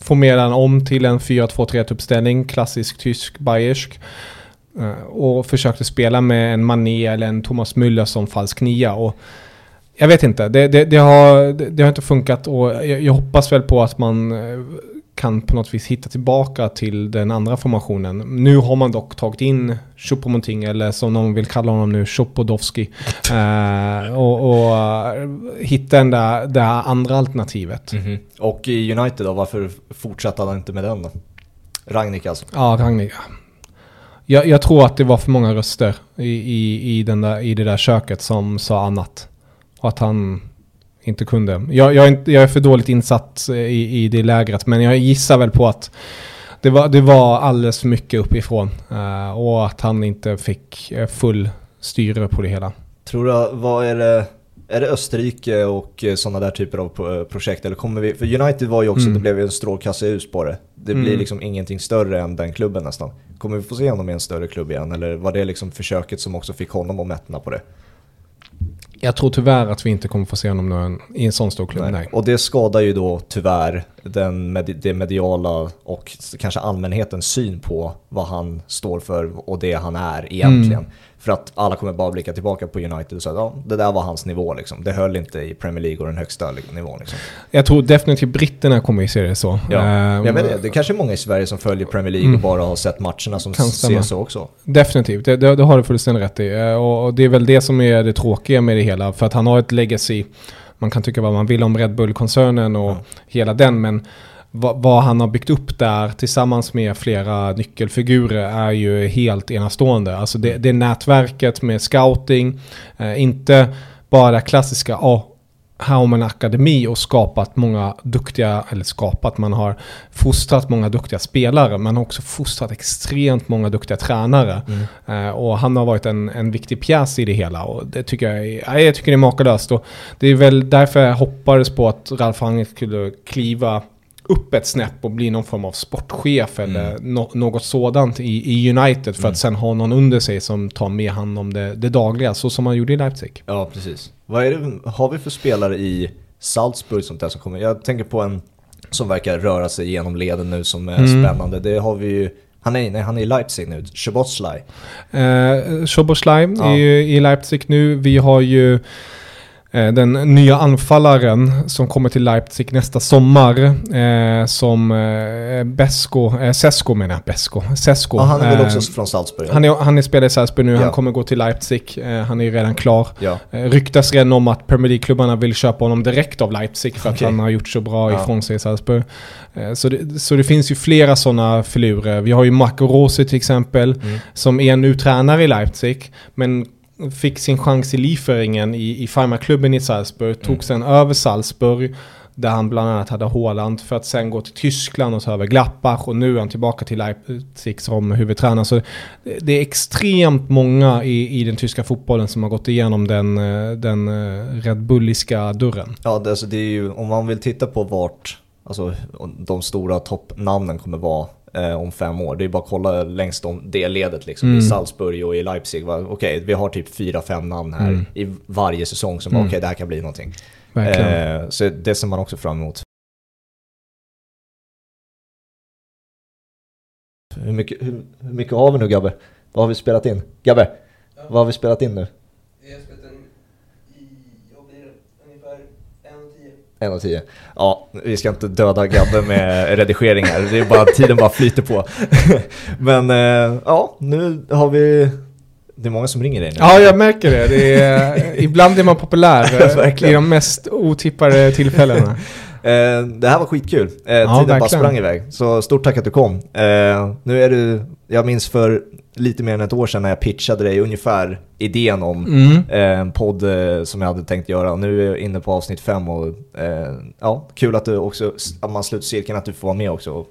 formerade han om till en 4-2-3-uppställning, klassisk tysk, bayersk. Eh, och försökte spela med en Mané eller en Thomas Müller som falsk nia. Och jag vet inte, det, det, det har, det, har inte funkat och jag, jag, hoppas väl på att man eh, kan på något vis hitta tillbaka till den andra formationen. Nu har man dock tagit in Choupo-Moting, eller som någon vill kalla honom nu, Chopodowski. eh, och, och hitta den där, det andra alternativet. Mm -hmm. Och i United då, varför fortsatte han inte med den då? Ragnik alltså? Ja, Ragnik. Jag, jag, tror att det var för många röster i, i, i, den där, i det där köket som sa annat. Och att han inte kunde. Jag, jag, är, inte, jag är för dåligt insatt i, i det lägret, men jag gissar väl på att det var, det var alldeles för mycket uppifrån. Uh, och att han inte fick eh, full styre på det hela. Tror du, vad är det, är det Österrike och eh, sådana där typer av projekt? Eller kommer vi, för United var ju också, mm. det blev ju en strålkastarljus på det. Det blir mm. liksom ingenting större än den klubben nästan. Kommer vi få se honom i en större klubb igen? Eller var det liksom försöket som också fick honom att mättna på det? Jag tror tyvärr att vi inte kommer få se honom någon, i en sån stor klubb. Nej. Nej. Och det skadar ju då tyvärr den med, det mediala och kanske allmänhetens syn på vad han står för och det han är egentligen. Mm. För att alla kommer bara blicka tillbaka på United och säga att ja, det där var hans nivå. Liksom. Det höll inte i Premier League och den högsta nivån. Liksom. Jag tror definitivt britterna kommer att se det så. Ja, um, jag vet det. Det är kanske är många i Sverige som följer Premier League mm. och bara har sett matcherna som ser så också. Definitivt, det, det, det har du fullständigt rätt i. Eh, och det är väl det som är det tråkiga med det hela. För att han har ett legacy. Man kan tycka vad man vill om Red Bull-koncernen och ja. hela den, men vad, han har byggt upp där tillsammans med flera nyckelfigurer är ju helt enastående. Alltså det, det nätverket med scouting, eh, inte bara klassiska, oh, här har man en akademi och skapat många duktiga, eller skapat, man har fostrat många duktiga spelare, man har också fostrat extremt många duktiga tränare. Mm. Uh, och han har varit en, en viktig pjäs i det hela och det tycker jag, är, jag tycker det är makalöst. Och det är väl därför jag hoppades på att Ralf Rangnick skulle kliva upp ett snäpp och bli någon form av sportchef mm. eller no något sådant i, i United för mm. att sen ha någon under sig som tar med hand om det, det dagliga, så som man gjorde i Leipzig. Ja, precis. Vad det, har vi för spelare i Salzburg sånt där som kommer? Jag tänker på en som verkar röra sig genom leden nu som är mm. spännande. Det har vi ju han är, nej, han är i Leipzig nu, Szoboszlai. Eh, ja. är ju i Leipzig nu. Vi har ju den nya anfallaren som kommer till Leipzig nästa sommar. Eh, som eh, Besko, eh, Sesko menar jag, Besko, Sesko. Ja, han är väl också eh, från Salzburg? Han är, han är spelare i Salzburg nu, ja. han kommer gå till Leipzig. Eh, han är redan klar. Ja. Eh, ryktas redan om att Premier League-klubbarna vill köpa honom direkt av Leipzig för okay. att han har gjort så bra ja. ifrån sig i Salzburg. Så det, så det finns ju flera sådana filurer. Vi har ju Marco Rossi till exempel, mm. som är nu tränare i Leipzig, men fick sin chans i livföringen i, i farmaklubben i Salzburg, tog mm. sen över Salzburg, där han bland annat hade Håland, för att sen gå till Tyskland och ta över Glappach och nu är han tillbaka till Leipzig som huvudtränare. Så det är extremt många i, i den tyska fotbollen som har gått igenom den, eh, den eh, Red Bulliska dörren. Ja, det, alltså det är ju, om man vill titta på vart alltså, de stora toppnamnen kommer vara eh, om fem år. Det är bara att kolla längst om det ledet liksom, mm. i Salzburg och i Leipzig. Okej, okay, vi har typ fyra, fem namn här mm. i varje säsong som mm. okej, okay, det här kan bli någonting. Eh, så det ser man också fram emot. Hur mycket, hur, hur mycket har vi nu Gabbe? Vad har vi spelat in? Gabbe, ja. vad har vi spelat in nu? En av tio. Ja, vi ska inte döda Gabbe med redigeringar. Det är bara tiden bara flyter på. Men eh, ja, nu har vi... Det är många som ringer dig nu. Ja, jag märker det. det är, ibland är man populär i de mest otippade tillfällena. Eh, det här var skitkul. Ja, tiden verkligen. bara sprang iväg. Så stort tack att du kom. Nu är du, jag minns för lite mer än ett år sedan när jag pitchade dig ungefär idén om mm. Eh, en podd eh, som jag hade tänkt göra. Nu är jag inne på avsnitt fem och eh, ja, kul att du också, att man sluter cirkeln, att du får vara med också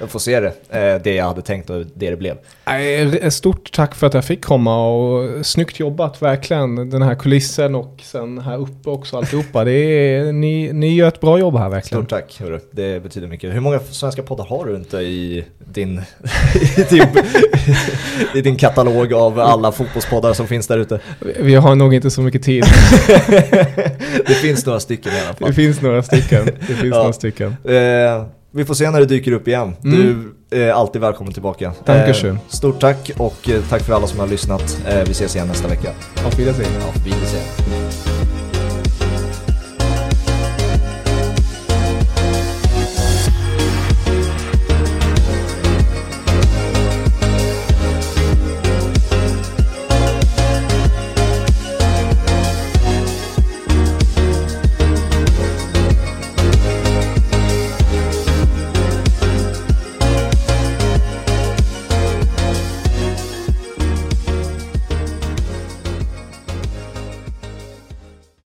jag får se det, eh, det jag hade tänkt och det det blev. Stort tack för att jag fick komma och snyggt jobbat verkligen. Den här kulissen och sen här uppe också alltihopa. Det är, ni, ni gör ett bra jobb här verkligen. Stort tack, hörru. det betyder mycket. Hur många svenska poddar har du inte i din, i din, i din katalog av alla fotbollspoddar som finns där ute? Vi har nog inte så mycket tid. det finns några stycken i alla fall. Det finns några stycken. Det finns ja. några stycken. Eh, vi får se när det dyker upp igen. Mm. Du är alltid välkommen tillbaka. Dankeschön. Eh, stort tack och eh, tack för alla som har lyssnat. Eh, vi ses igen nästa vecka. Auf Wiedersehen. Auf Wiedersehen.